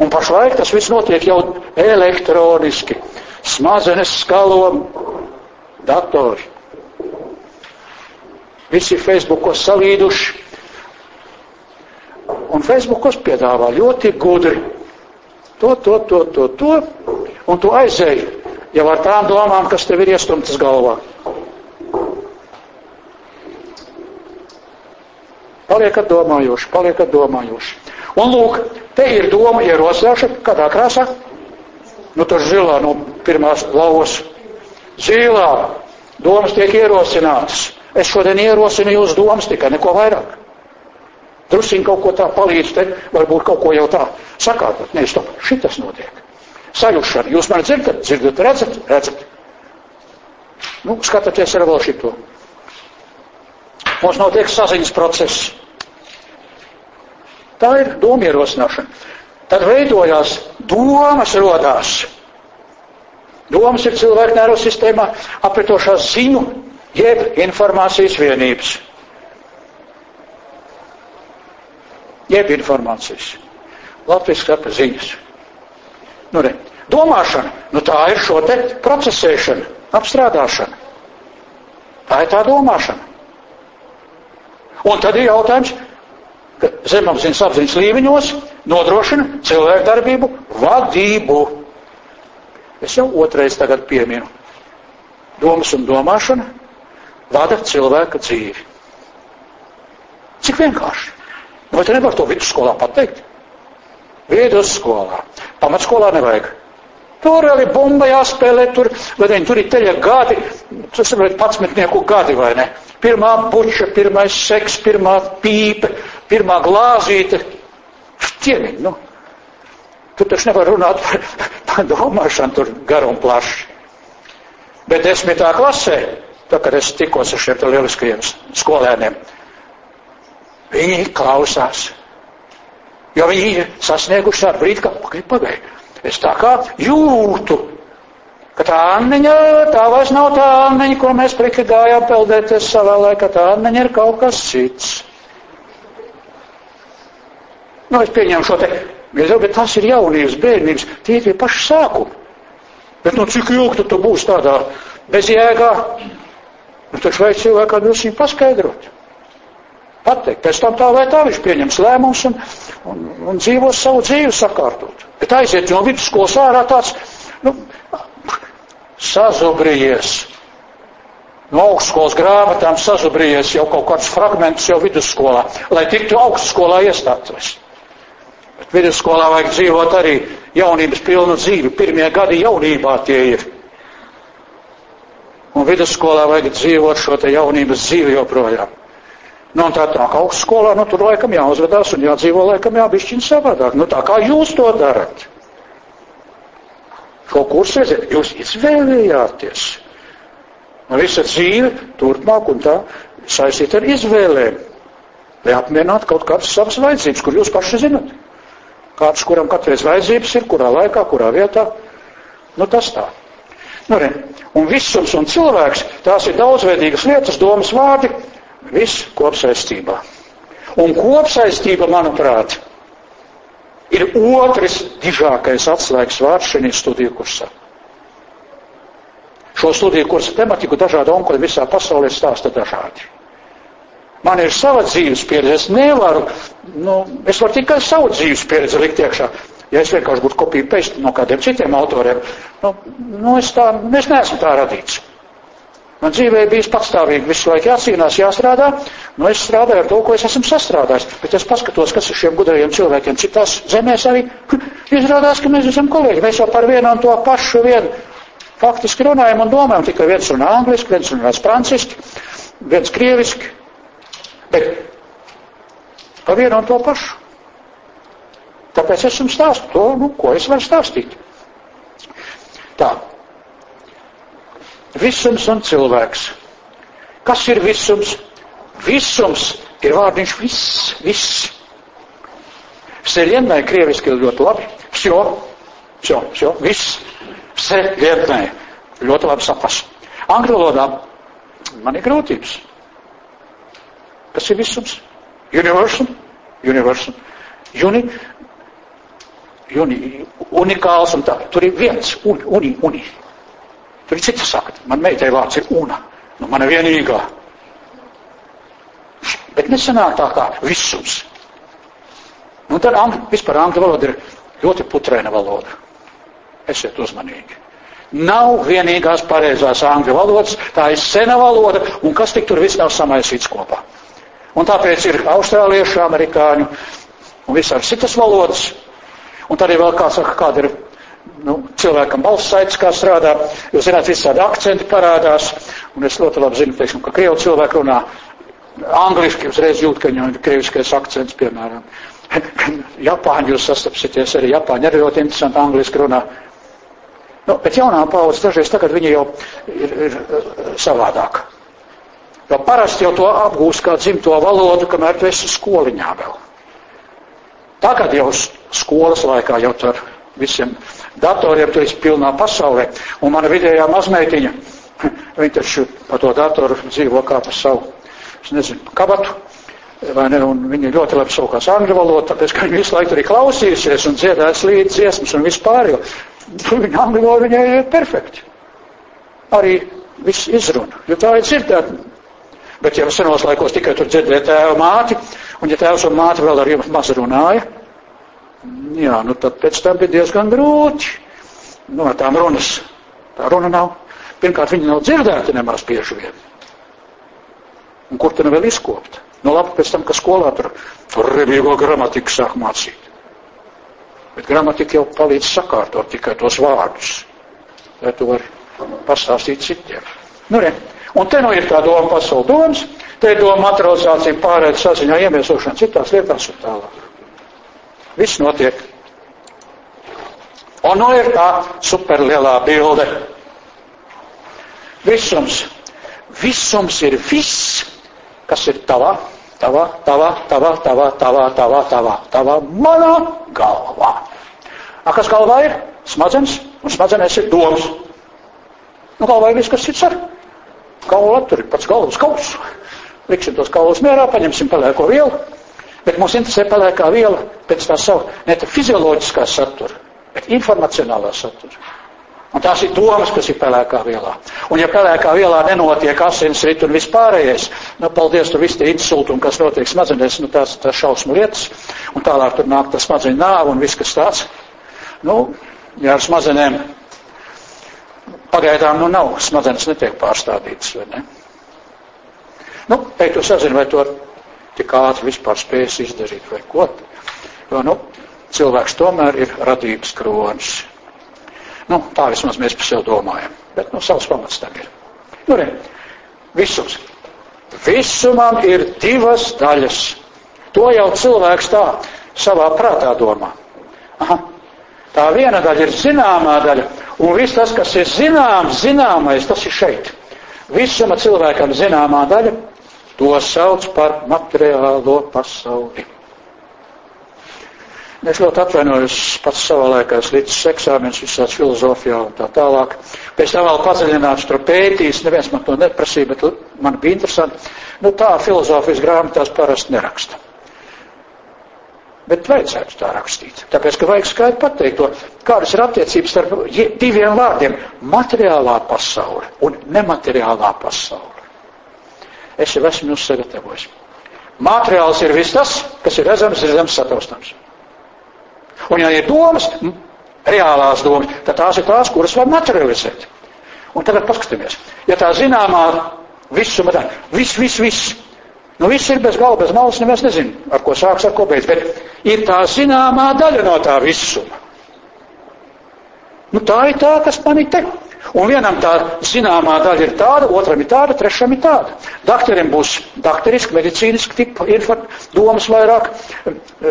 Un pašlaik tas viss notiek jau elektroniski. Smadzenes skalo datori. Visi Facebookos salīduši, Un Facebookos piedāvā ļoti gudri. To, to, to, to, to, un tu aizēji jau ar tām domām, kas tev ir iestumtas galvā. Paliekat domājoši, paliekat domājoši. Un lūk, te ir doma ierosināšana, kādā krāsā? Nu, tur zilā no pirmās lauvas. Zilā domas tiek ierosinātas. Es šodien ierosinu jūsu domas tikai neko vairāk. Drusiņ kaut ko tā palīdz, te varbūt kaut ko jau tā sakāt. Nē, stop, šitas notiek. Sajušana. Jūs mani dzirdat, dzirdat, redzat, redzat. Nu, skatieties ar vēl šito. Mums notiek saziņas process. Tā ir doma ierosināšana. Tad veidojās domas rodās. Domas ir cilvēku nervu sistēmā apritošās ziņu, jeb informācijas vienības. Jeb informācijas. Latvijas skata ziņas. Nu, re, domāšana, nu tā ir šo te procesēšana, apstrādāšana. Tā ir tā domāšana. Un tad ir jautājums, ka zemapziņas apziņas līmeņos nodrošina cilvēku darbību vadību. Es jau otrais tagad pieminu. Domas un domāšana vada cilvēka dzīvi. Cik vienkārši. Vai tu nevari to vidusskolā pateikt? Vidusskolā. Pamatskolā nevajag. Tur ir bumba jāspēlē, tur, vai ne, tur ir teļa gadi, tas ir patsmetnieku gadi, vai ne? Pirmā buča, pirmais seks, pirmā pīpe, pirmā glāzīte. Štieniņ, nu. Tu taču nevar runāt par, par domāšanu tur garu un plaši. Bet desmitā klasē, tā kad es tikos ar šiem lieliskajiem skolēniem, Viņi klausās. Jo viņi ir sasnieguši tādu brīdi, ka pagaidi. Es tā kā jūtu, Ka tā Anniņa, tā vairs nav tā Anniņa, ko mēs priki gājām peldēties savā laikā, tā Anniņa ir kaut kas cits. Nu, es pieņemu šo te, bet tas ir jaunības, bērnības, tie ir tie paši sākumi. Bet nu cik ilgi tu, tu būsi tādā bezjēgā? Nu, taču vajag cilvēkā drusīgi paskaidrot. Pateikt, pēc tam tā vai tā viņš pieņems lēmumus un, un, un dzīvos savu dzīvi sakārtot. Bet aiziet no vidusskolas ārā tāds, nu, sazubrījies. No augstskolas grāmatām sazubrījies jau kaut kāds fragments jau vidusskolā, lai tiktu augstskolā iestātos. Bet vidusskolā vajag dzīvot arī jaunības pilnu dzīvi. Pirmie gadi jaunībā tie ir. Un vidusskolā vajag dzīvot šo te jaunības dzīvi joprojām. Nu, tā tā kā augstskolā, nu, tur laikam jāuzvedās un jādzīvo laikam jābišķiņ savādāk. Nu, tā kā jūs to darat. Šo kursu redziet, jūs izvēlējāties. Un visa dzīve turpmāk un tā saistīta ar izvēlēm. Lai apmierinātu kaut kādas savas vajadzības, kur jūs paši zinat. Kāds, kuram katreiz vajadzības ir, kurā laikā, kurā vietā. Nu, tas tā. Nu, re. Un visums un cilvēks, tās ir daudzveidīgas lietas, domas vārdi, Viss kopsaistībā. Un kopsaistība, manuprāt, ir otrs dižākais atslēgas vārds šajā studiju kursā. Šo studiju kursu tematiku dažādi onkuļi visā pasaulē stāsta dažādi. Man ir sava dzīves pieredze, es nevaru, nu, es varu tikai savu dzīves pieredzi likt iekšā. Ja es vienkārši būtu kopiju pēc no kādiem citiem autoriem, nu, nu es tā, es neesmu tā radīts. Man dzīvē bijis patstāvīgi visu laiku jācīnās, jāstrādā. Nu, es strādāju ar to, ko es esmu sastrādājis. Bet es paskatos, kas ir šiem gudrajiem cilvēkiem citās zemēs arī. Izrādās, ka mēs esam kolēģi. Mēs jau par vienu un to pašu vienu faktiski runājam un domājam. Tikai viens runā angliski, viens runā franciski, viens krieviski. Bet par vienu un to pašu. Tāpēc es jums stāstu to, nu, ko es varu stāstīt. Tā. Visums un cilvēks. Kas ir visums? Visums ir vārdiņš viss, viss. Seļienai krieviski ir ļoti labi. Vsjo, vsjo, vsjo, viss. Seļienai ļoti labi saprast. Angļu valodā man ir grūtības. Kas ir visums? Universal, universal. Uni, uni, unikāls un tā. Tur ir viens, uni, uni, uni. Tur ir cita sakta. Man meitai vārds ir una. Nu, mana vienīgā. Bet nesanāk tā kā visums. Nu, tad angļu, vispār angļu valoda ir ļoti putrēna valoda. Esiet uzmanīgi. Nav vienīgās pareizās angļu valodas, tā ir sena valoda, un kas tik tur viss nav samaisīts kopā. Un tāpēc ir austrāliešu, amerikāņu un visādi citas valodas. Un tad ir vēl kā saka, kāda ir nu, cilvēkam balss saites kā strādā, jūs zināt, visādi akcenti parādās, un es ļoti labi zinu, teiksim, ka krievu cilvēku runā angliski, uzreiz jūt, ka viņam ir krieviskais akcents, piemēram. Japāņi jūs sastapsieties, arī Japāņi arī ļoti interesanti angliski runā. Nu, bet jaunā paudze dažreiz tagad viņi jau ir, ir savādāk. Jo parasti jau to apgūst kā dzimto valodu, kamēr tu esi skoliņā vēl. Tagad jau skolas laikā jau tur visiem datoriem, tu esi pilnā pasaulē. Un mana vidējā mazmeitiņa, viņa taču pa to datoru dzīvo kā pa savu, es nezinu, kabatu. Ne, un viņi ļoti labi saukās angļu valodu, tāpēc, ka viņi visu laiku arī klausījušies un dziedājas līdz dziesmas un vispār, jo viņa angļu valoda viņai ir perfekti. Arī viss izruna, jo tā ir dzirdēta. Bet ja senos laikos tikai tur dzirdēja tēva māti, un ja tēvs un māte vēl ar jums maz runāja, Jā, nu tad pēc tam bija diezgan grūti. Nu, tām runas. Tā runa nav. Pirmkārt, viņa nav dzirdēta nemaz bieži vien. Un kur tad vēl izkopt? Nu, labi, pēc tam, ka skolā tur, tur revīgo gramatiku sāk mācīt. Bet gramatika jau palīdz sakārtot tikai tos vārdus, lai tu vari pastāstīt citiem. Nu, re. Un te nu ir tā doma pasauli domas, te ir doma materializācija, pārēd saziņā, iemiesošana citās lietās un tālāk. Viss notiek. Un nu ir tā superlielā bilde. Visums. Visums ir viss, kas ir tavā, tavā, tavā, tavā, tavā, tavā, tavā, tavā, tavā, manā galvā. A, kas galvā ir? Smadzenes, un smadzenēs ir domas. Nu, galvā ir viss, kas cits ar. Kaula tur ir pats galvas kauls. Liksim tos kaulus mierā, paņemsim pelēko vielu, bet mums interesē pelēkā viela pēc tā savu, ne tā fizioloģiskā satura, bet informacionālā satura. Un tās ir domas, kas ir pelēkā vielā. Un ja pelēkā vielā nenotiek asinsrit un vispārējais, nu, paldies, tur viss tie insulti un kas notiek smadzenēs, nu, tās, tās šausmu lietas, un tālāk tur nāk tas smadzeņu nāva un viss, kas tāds. Nu, ja ar smadzenēm pagaidām, nu, nav, smadzenes netiek pārstādītas, vai ne? Nu, ej, tu sazini, vai to tik ātri vispār spējas izdarīt, vai ko. Jo, nu, cilvēks tomēr ir radības kronis. Nu, tā vismaz mēs par sevi domājam. Bet, nu, savs pamats tā ir. Nu, re, visums. Visumam ir divas daļas. To jau cilvēks tā savā prātā domā. Aha. Tā viena daļa ir zināmā daļa, un viss tas, kas ir zināms, zināmais, tas ir šeit. Visuma cilvēkam zināmā daļa, to sauc par materiālo pasauli. Es ļoti atvainojos pats savā laikā, es līdz eksāmenis visās filozofijā un tā tālāk. Pēc tam vēl padziļināts tur pētījis, neviens man to neprasīja, bet man bija interesanti. Nu tā filozofijas grāmatās parasti neraksta. Bet vajadzētu tā rakstīt. Tāpēc, ka vajag skaidri pateikt to, kādas ir attiecības starp diviem vārdiem - materiālā pasaule un nemateriālā pasaule. Es jau esmu jūs sagatavojis. Materiāls ir viss tas, kas ir redzams, redzams, sataustams. Un ja ir domas, reālās domas, tad tās ir tās, kuras var materializēt. Un tagad paskatāmies. Ja tā zināmā visuma tā, viss, viss, viss. Nu, viss ir bez galva, bez malas, neviens nezina, ar ko sāks, ar ko beidz, bet ir tā zināmā daļa no tā visuma. Nu, tā ir tā, kas man ir te. Un vienam tā zināmā daļa ir tāda, otram ir tāda, trešam ir tāda. Dakteriem būs dakteriski, medicīniski tipa domas vairāk,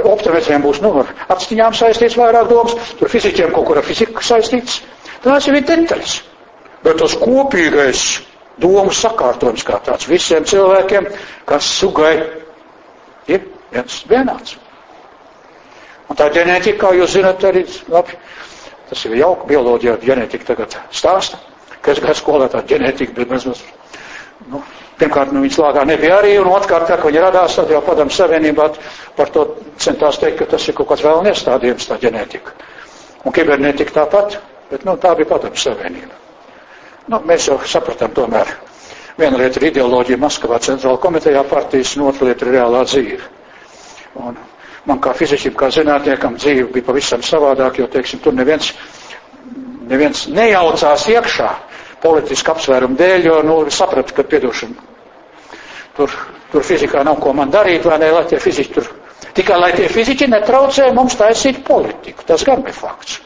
optometriem būs, nu, ar atstiņām saistīts vairāk domas, tur fiziķiem kaut kur ar fiziku saistīts. Tās jau ir detaļas. Bet tas kopīgais domu sakārtojums kā tāds visiem cilvēkiem, kas sugai ir viens vienāds. Un tā ģenētika, kā jūs zinat, arī labi Tas ir jauka bioloģija, ģenētika tagad stāsta, ka es gāju skolā tā ģenētika, bet mēs, mēs nu, pirmkārt, nu, viņas lāgā nebija arī, un otrkārt, tā, ka viņi radās, tad jau padomu savienībā par to centās teikt, ka tas ir kaut kāds vēl iestādījums, tā ģenētika. Un kibernetika tāpat, bet, nu, tā bija padomu savienība. Nu, mēs jau sapratām tomēr. Viena lieta ir ideoloģija Maskavā centrāla komitejā partijas, un otra lieta ir reālā dzīve. Un man kā fiziķim, kā zinātniekam dzīve bija pavisam savādāk, jo, teiksim, tur neviens, neviens nejaucās iekšā politiski apsvērumu dēļ, jo, nu, sapratu, ka piedošana. Tur, tur fizikā nav ko man darīt, vai ne, lai tie fiziķi tur. Tikai, lai tie fiziķi netraucē mums taisīt politiku. Tas gan bija fakts.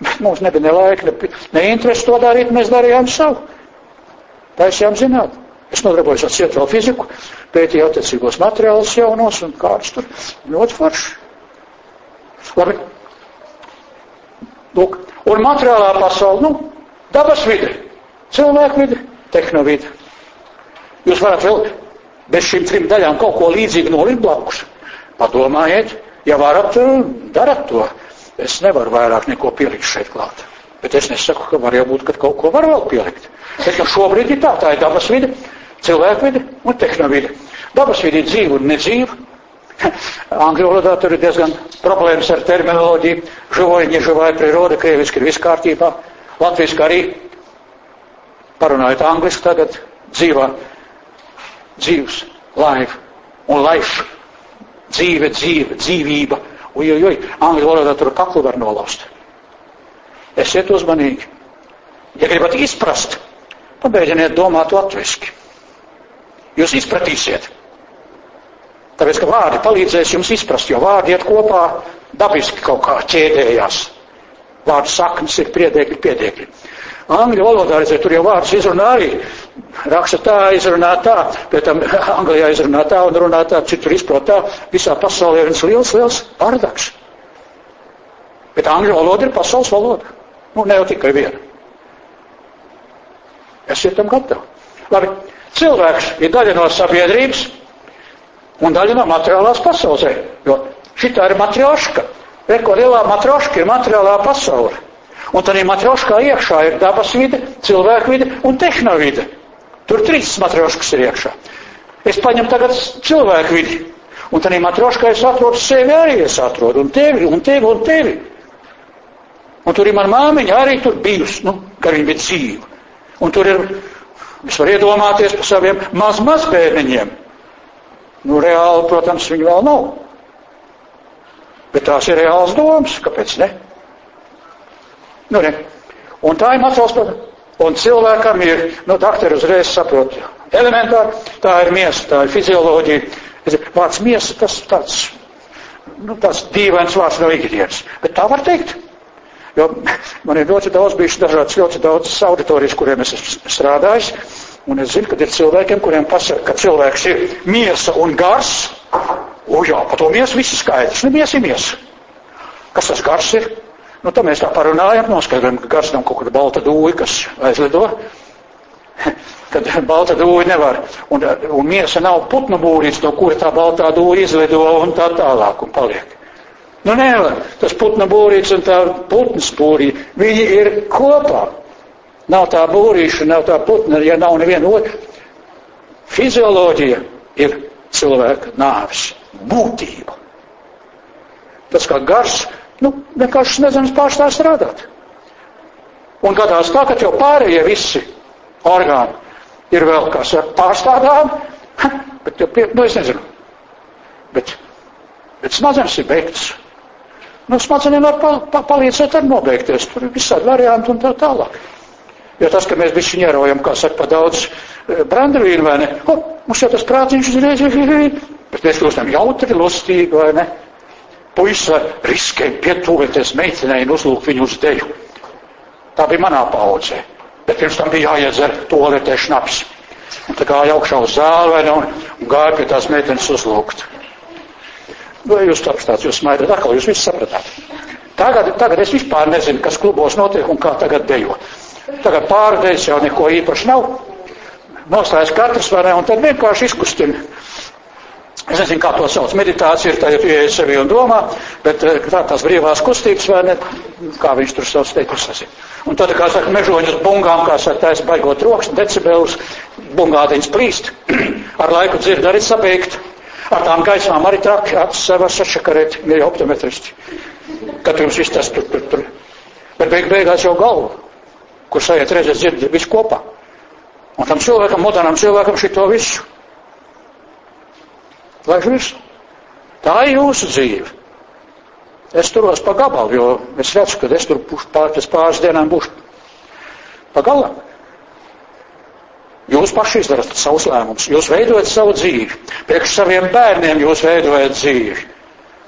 Bet mums nebija ne laika, ne, ne interesi to darīt, mēs darījām savu. Taisījām zināt. Es nodarbojos ar cietvēl fiziku, pētīju attiecīgos materiālus jaunos un kāds tur ļoti forši. Labi. Lūk. Un materiālā pasaule, nu, dabas vide, cilvēku vide, tehnovide. Jūs varat vēl bez šīm trim daļām kaut ko līdzīgu nolikt blakus. Padomājiet, ja varat, darat to. Es nevaru vairāk neko pielikt šeit klāt. Bet es nesaku, ka var jau būt, ka kaut ko var vēl pielikt. Bet nu šobrīd ir tā, tā ir dabas vide, cilvēkvide un tehnovide. Dabasvide ir dzīva un nedzīva. Angļu valodā tur ir diezgan problēmas ar terminoloģiju. Žuvoja, nežuvoja priroda, krieviski ir viss kārtībā. Latviski arī parunājot angliski tagad dzīvā, dzīves, life un life. Dzīve, dzīve, dzīvība. Ujojoj, angļu valodā tur kaklu var nolaust. Esiet uzmanīgi. Ja gribat izprast, pabeidziniet domāt latviski. Jūs izpratīsiet. Tāpēc, ka vārdi palīdzēs jums izprast, jo vārdi iet kopā dabiski kaut kā ķēdējās. Vārdu saknes ir priedēkļi, piedēkļi. Angļu valodā, redziet, tur jau vārdus izrunā arī. Raksta tā, izrunā tā, pēc tam Anglijā izrunā tā un runā tā, citur izprot tā. Visā pasaulē ir viens liels, liels pārdaks. Bet angļu valoda ir pasaules valoda. Nu, ne jau tikai viena. Esiet tam gatavi. Labi, Cilvēks ir daļa no sabiedrības un daļa no materiālās pasaules. Jo šitā ir matrioška. Reko lielā matrioška ir materiālā pasaule. Un tad matrioškā iekšā ir dabas vide, cilvēku vide un tehnovide. Tur trīs matrioškas ir iekšā. Es paņemu tagad cilvēku vidi. Un tad matrioškā es atrodu sevi arī, es atrodu un tevi, un tevi, un tevi. Un tur ir mana māmiņa arī tur bijusi, nu, ka viņa bija dzīva. Un tur ir, es varu iedomāties par saviem maz, maz bērniņiem. Nu, reāli, protams, viņi vēl nav. Bet tās ir reāls domas, kāpēc ne? Nu, ne. Un tā ir macels, un cilvēkam ir, nu, daktari uzreiz saprot, elementāri, tā ir miesa, tā ir fizioloģija. Vārds miesa, tas tāds, nu, tāds dīvains vārds no ikdienas, bet tā var teikt. Jo man ir ļoti daudz bijuši dažādas, ļoti daudz auditorijas, kuriem es esmu strādājis, un es zinu, ka ir cilvēkiem, kuriem pasaka, ka cilvēks ir miesa un gars. O jā, par to miesu viss skaidrs. Nu, miesa ir miesa. Kas tas gars ir? Nu, tā mēs tā parunājam, noskaidrojam, ka gars nav kaut kāda balta dūja, kas aizlido. Tad balta dūja nevar. Un, un miesa nav putnu būrīts, no kura tā baltā dūja izlido un tā tālāk un paliek. Nu, nevar. Tas putna būrīts un tā putnas būrī, viņi ir kopā. Nav tā būrīša, nav tā putna, ja nav neviena otra. Fizioloģija ir cilvēka nāvis, būtība. Tas kā gars, nu, vienkārši nezinu, pārstāv strādāt. Un gadās tā, ka jau pārējie visi orgāni ir vēl, kā saka, pārstādām, bet, nu, es nezinu, bet, bet smadzenes ir beigts. Nu, smadzenēm var pa, pa, palīdzēt ar nobeigties. Tur ir visādi varianti un tā tālāk. Jo tas, ka mēs bišķiņi ierojam, kā saka, pa daudz e, brandavīnu, vai ne? O, mums jau tas prātiņš uzreiz ir, bet mēs kļūstam jautri, lustīgi, vai ne? Puisis var riskēt pietuvēties meitenei un uzlūk viņu uz deju. Tā bija manā paudzē. Bet pirms tam bija jāiedzer toaletē šnaps. Un tā gāja augšā uz zāli, vai ne, un, un gāja pie tās meitenes uzlūgt. Vai jūs sapratāt, jūs smaidat, atkal jūs visu sapratāt. Tagad, tagad es vispār nezinu, kas klubos notiek un kā tagad dejo. Tagad pārdēļas jau neko īpaši nav. Noslēdz katrs vai ne, un tad vienkārši izkustina. Es nezinu, kā to sauc. Meditācija ir tā, ja pieeja sevi un domā, bet eh, tā tās brīvās kustības vai ne, kā viņš tur savus teikus sasīt. Un tad, kā saka, mežoņus bungām, kā saka, taisa baigot rokas, decibelus, bungātiņas plīst. Ar laiku dzird arī sabeigt. Ar tām gaismām arī traki acis var sašakarēt, ir optometristi. Kad jums viss tas tur, tur, tur. Bet beig beigās jau galva, kur sajiet redzēt dzirdi visu kopā. Un tam cilvēkam, modernam cilvēkam šito visu. Laiž visu. Tā ir jūsu dzīve. Es turos pa gabalu, jo es redzu, ka es tur pār, pēc pāris dienām būšu pa galam. Jūs paši izdarat savus lēmumus, jūs veidojat savu dzīvi. Priekš saviem bērniem jūs veidojat dzīvi.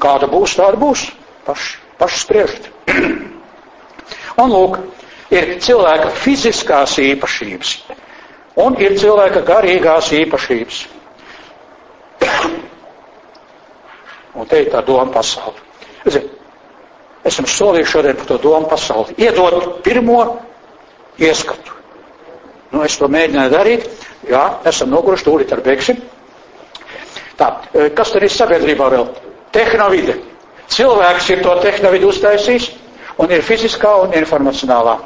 Kāda būs, tāda būs. Paši, paši spriežat. un lūk, ir cilvēka fiziskās īpašības. Un ir cilvēka garīgās īpašības. un te ir tā doma pasauli. Zin, es jums solīju šodien par to domu pasauli. Iedot pirmo ieskatu. Nu, es to mēģināju darīt. Jā, esam noguruši, tūlīt ar beigsim. Tā, e, kas tad ir sabiedrībā vēl? Tehnovide. Cilvēks ir to tehnovidu uztaisījis, un ir fiziskā un informacionālā.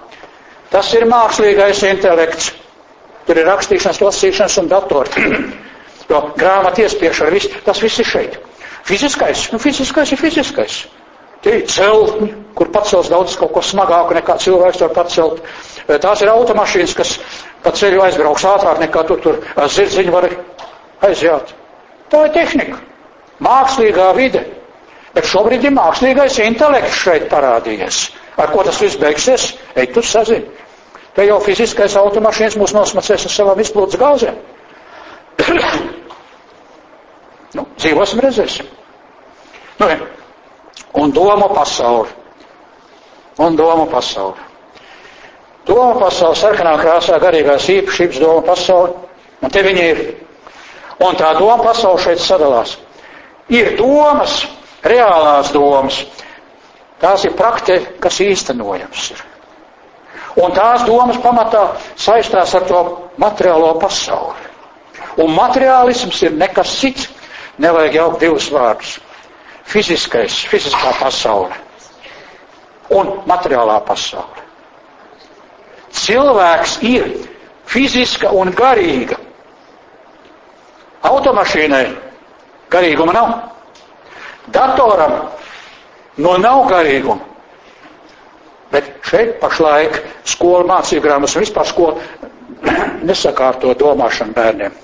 Tas ir mākslīgais intelekts. Tur ir rakstīšanas, lasīšanas un datori. jo grāmatu iespiešana, viss, tas viss ir šeit. Fiziskais, nu fiziskais ir fiziskais. Tie ir celtņi, kur pacels daudz kaut ko smagāku nekā cilvēks var pacelt. E, tās ir automašīnas, kas pa ceļu aizbrauks ātrāk nekā tur, tur zirdziņi var aiziet. Tā ir tehnika. Mākslīgā vide. Bet šobrīd ir mākslīgais intelekts šeit parādījies. Ar ko tas viss beigsies? Ej, tu sazini. Te jau fiziskais automašīnas mūs nosmacēs ar savām izplūdes gāzēm. nu, dzīvosim, redzēsim. Nu, un domu pasauli. Un domu pasauli. Doma pasaule, sarkanā krāsā, garīgās īpašības doma pasaule, un te viņi ir. Un tā doma pasaule šeit sadalās. Ir domas, reālās domas, tās ir prakte, kas īstenojams ir. Un tās domas pamatā saistās ar to materiālo pasauli. Un materiālisms ir nekas cits, nevajag jaukt divus vārdus. Fiziskais, fiziskā pasaule un materiālā pasaule. Cilvēks ir fiziska un garīga. Automašīnai garīguma nav. Datoram no nav garīguma. Bet šeit pašlaik skola mācību grāmatas un vispār skola nesakārto domāšanu bērniem.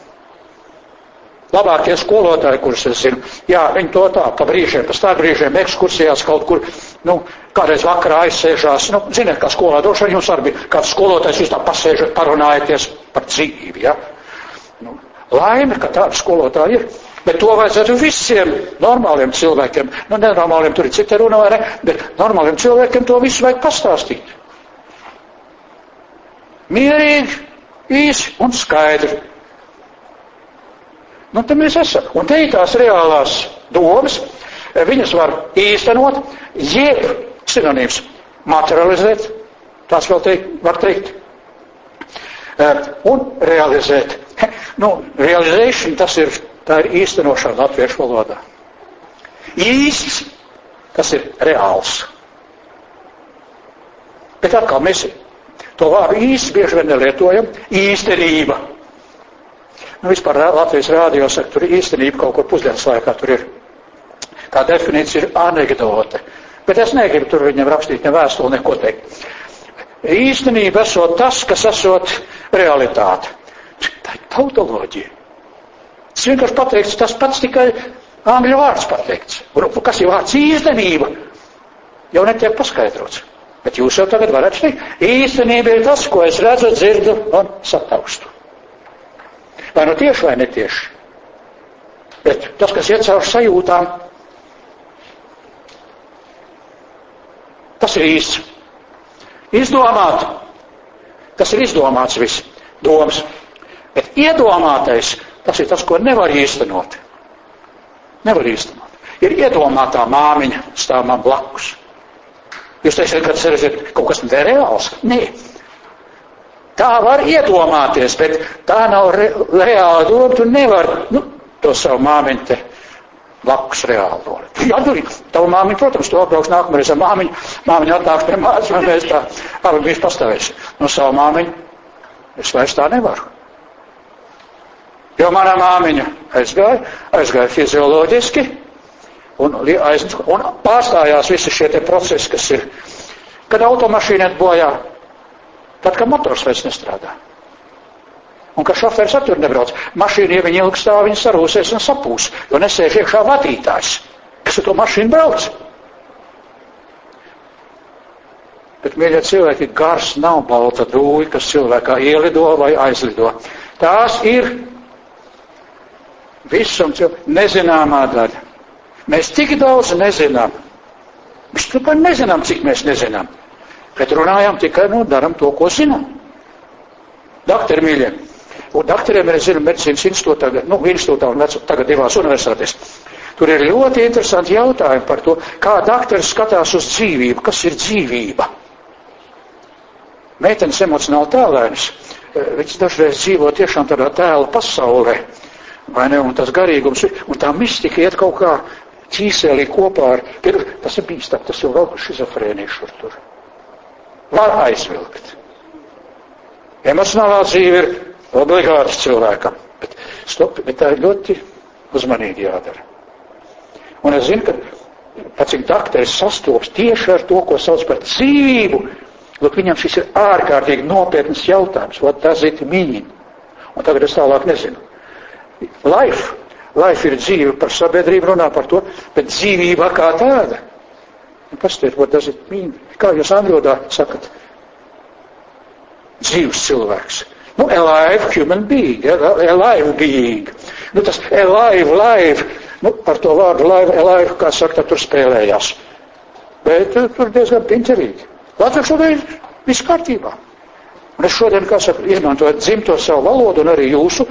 Labākie skolotāji, kurus es zinu, jā, viņi to tā, pa brīžiem, pa stāv brīžiem, ekskursijās kaut kur, nu, kādreiz vakarā aizsēžās, nu, ziniet, kā skolā droši vien jums arī bija, kāds skolotājs jūs tā pasēžat, parunājaties par dzīvi, jā. Nu, laime, ka tāda skolotāja ir. Bet to vajadzētu visiem normāliem cilvēkiem. Nu, nenormāliem tur ir cita runa, vai ne? Bet normāliem cilvēkiem to visu vajag pastāstīt. Mierīgi, īsi un skaidri. Nu, tad mēs esam. Un te ir tās reālās domas, viņas var īstenot, jeb sinonīms materializēt, tās vēl teikt, var teikt, eh, un realizēt. Nu, realizēšana tas ir, tā ir īstenošana latviešu valodā. Īsts, tas ir reāls. Bet atkal mēs to vārdu īsti bieži vien nelietojam. Īstenība. Nu, vispār Latvijas rādio saka, tur īstenība kaut kur pusdienas laikā tur ir. Tā definīcija ir anekdote. Bet es negribu tur viņam rakstīt ne vēstuli, neko teikt. Īstenība esot tas, kas esot realitāte. Tā ir tautoloģija. Tas vienkārši pateikts, tas pats tikai angļu vārds pateikts. Kas ir vārds īstenība? Jau netiek paskaidrots. Bet jūs jau tagad varat teikt, īstenība ir tas, ko es redzu, dzirdu un sataukstu. Vai nu tieši vai netieši. Bet tas, kas iet caur sajūtām, tas ir īsts. Izdomāt, tas ir izdomāts viss, domas. Bet iedomātais, tas ir tas, ko nevar īstenot. Nevar īstenot. Ir iedomātā māmiņa stāv man blakus. Jūs teiksiet, ka tas ir kaut kas nereāls? Nē. Tā var iedomāties, bet tā nav re, reāla doma. Tu nevari nu, to savu māmiņu te blakus reāli doma. Jā, tur ir tava māmiņa, protams, to apbrauks nākamreiz ar māmiņu. Māmiņa atnāks pie mājas, un mēs tā abi bijis pastāvējuši. No savu māmiņu es vairs tā nevaru. Jo manā māmiņa aizgāja, aizgāja fizioloģiski, un, aiz, un pārstājās visi šie procesi, kas ir, kad automašīna bojā, Tad, kad motors vairs nestrādā. Un ka šoferis attur nebrauc. Mašīna, ja viņa ilgi stāv, viņa sarūsies un sapūs, jo nesēž iekšā vadītājs, kas ar to mašīnu brauc. Bet, mīļie cilvēki, gars nav balta dūja, kas cilvēkā ielido vai aizlido. Tās ir visam cilvēkam nezināmā daļa. Mēs tik daudz nezinām. Mēs tikai nezinām, cik mēs nezinām. Bet runājam tikai, nu, daram to, ko zinām. Doktori mīļie. Un doktoriem ir, zinu, medicīnas institūtā, nu, institūtā un tagad divās universitātēs. Tur ir ļoti interesanti jautājumi par to, kā doktori skatās uz dzīvību, kas ir dzīvība. Meitenes emocionāli tēlēnas, eh, viņas dažreiz dzīvo tiešām tādā tēla pasaulē, vai ne, un tas garīgums, un tā mistika iet kaut kā ķīsēlī kopā ar, tas ir bīstam, tas jau vēl šizofrēnija šur tur var aizvilkt. Emocionālā dzīve ir obligāta cilvēkam, bet, stop, bet tā ir ļoti uzmanīgi jādara. Un es zinu, ka pats cik dakteris sastops tieši ar to, ko sauc par dzīvību, lūk, viņam šis ir ārkārtīgi nopietnas jautājums, what does it mean? Un tagad es tālāk nezinu. Life, life ir dzīve par sabiedrību runā par to, bet dzīvība kā tāda Pastiet, what does it mean? Kā jūs angļu valodā sakat? Dzīvs cilvēks. Nu, alive human being, alive being. Nu, tas alive, live, nu, ar to vārdu live, alive, kā saka, tur spēlējās. Bet eh, tur diezgan piņķerīgi. Latviešu ir viss kārtībā. Un es šodien, kā saka, izmantoju dzimto savu valodu un arī jūsu,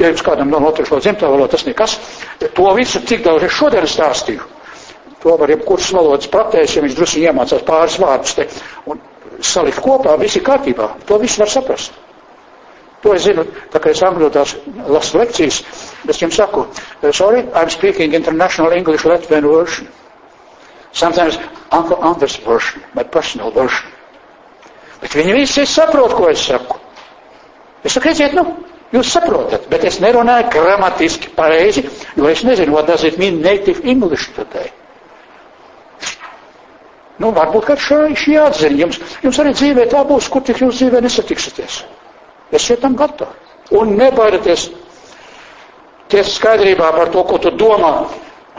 ja jums kādam nav notiekšo dzimto valodu, tas nekas, to visu, cik daudz es šodien stāstīju. To var jebkurš valodas pratējs, ja viņš drusku iemācās pāris vārdus te un salikt kopā, viss ir kārtībā. To visu var saprast. To es zinu, tā kā es angļu tās lasu lekcijas, es jums saku, sorry, I'm speaking international English Latvian version. Sometimes Uncle Anders version, my personal version. Bet viņi visi saprot, ko es saku. Es saku, redziet, nu, jūs saprotat, bet es nerunāju gramatiski pareizi, jo es nezinu, what does it mean native English today. Nu, varbūt, ka šī, šī atziņa jums, jums arī dzīvē tā būs, kur tik jūs dzīvē nesatiksieties. Esiet tam gatavi. Un nebaidieties tiesa skaidrībā par to, ko tu domā.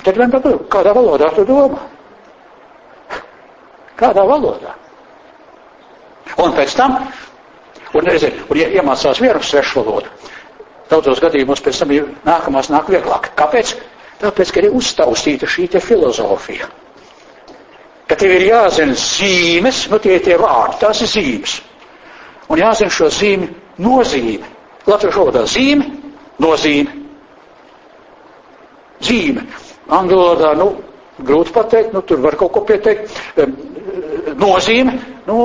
Tad vien pat, kādā valodā tu domā? Kādā valodā? Un pēc tam Un, nezinu, un iemācās vienu svešu valodu. Daudzos gadījumos pēc tam nākamās nāk vieglāk. Kāpēc? Tāpēc, ka ir uztaustīta šī filozofija Ka tev ir jāzina zīmes, nu tie ir tie vārdi, tās ir zīmes. Un jāzina šo zīmi nozīme. Latviešu valodā zīme, nozīme. Zīme. Angļu valodā, nu, grūti pateikt, nu, tur var kaut ko pieteikt. Nozīme, nu,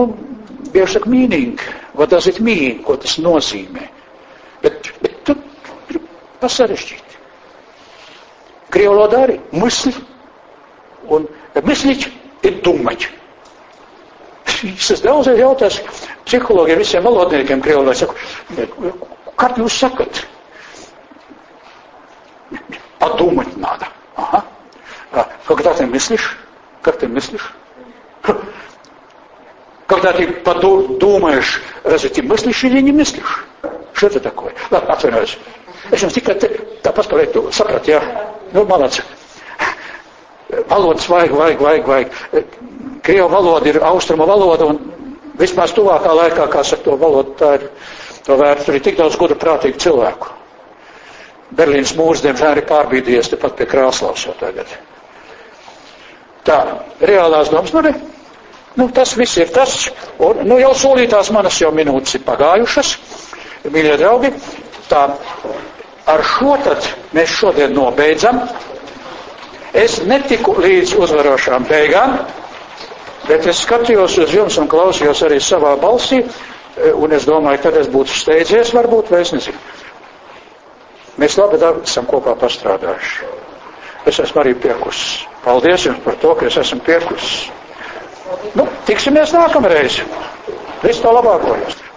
bieži saka meaning, what does it mean, ko tas nozīmē. Bet, bet tu ir pasarežģīti. Krievu valodā arī мысли un мыслить ir думать. Es daudzreiz jautāju psihologiem, visiem valodniekiem Krievu valodā, saku, kā jūs? Подумать надо. Ага. А когда ты мыслишь? Как ты мыслишь? Когда ты подумаешь, разве ты мыслишь или не мыслишь? Что это такое? Ладно, atvainojos. Es jums tikai tā paspēlēju, tu saprati, jā. Valodas vajag, vajag, vajag, vajag. Krievu valoda ir austrumu valoda un vismaz tuvākā laikā, kā saka to valodu, tā ir, to vērts, tur ir tik daudz gudru prātīgu cilvēku. Berlīnas mūrs, diemžēl, ir pārbīdījies tepat pie Krāslavas jau tagad. Tā, reālās domas, nu ne, Nu, tas viss ir tas, un nu, jau solītās manas jau minūtes ir pagājušas, mīļie draugi. Tā, ar šo tad mēs šodien nobeidzam. Es netiku līdz uzvarošām beigām, bet es skatījos uz jums un klausījos arī savā balsī, un es domāju, tad es būtu steidzies varbūt, vai es nezinu. Mēs labi esam kopā pastrādājuši. Es esmu arī piekusis. Paldies jums par to, ka es esmu piekusis. Nu, tiksimies nākamreiz. Visu to labāko jums!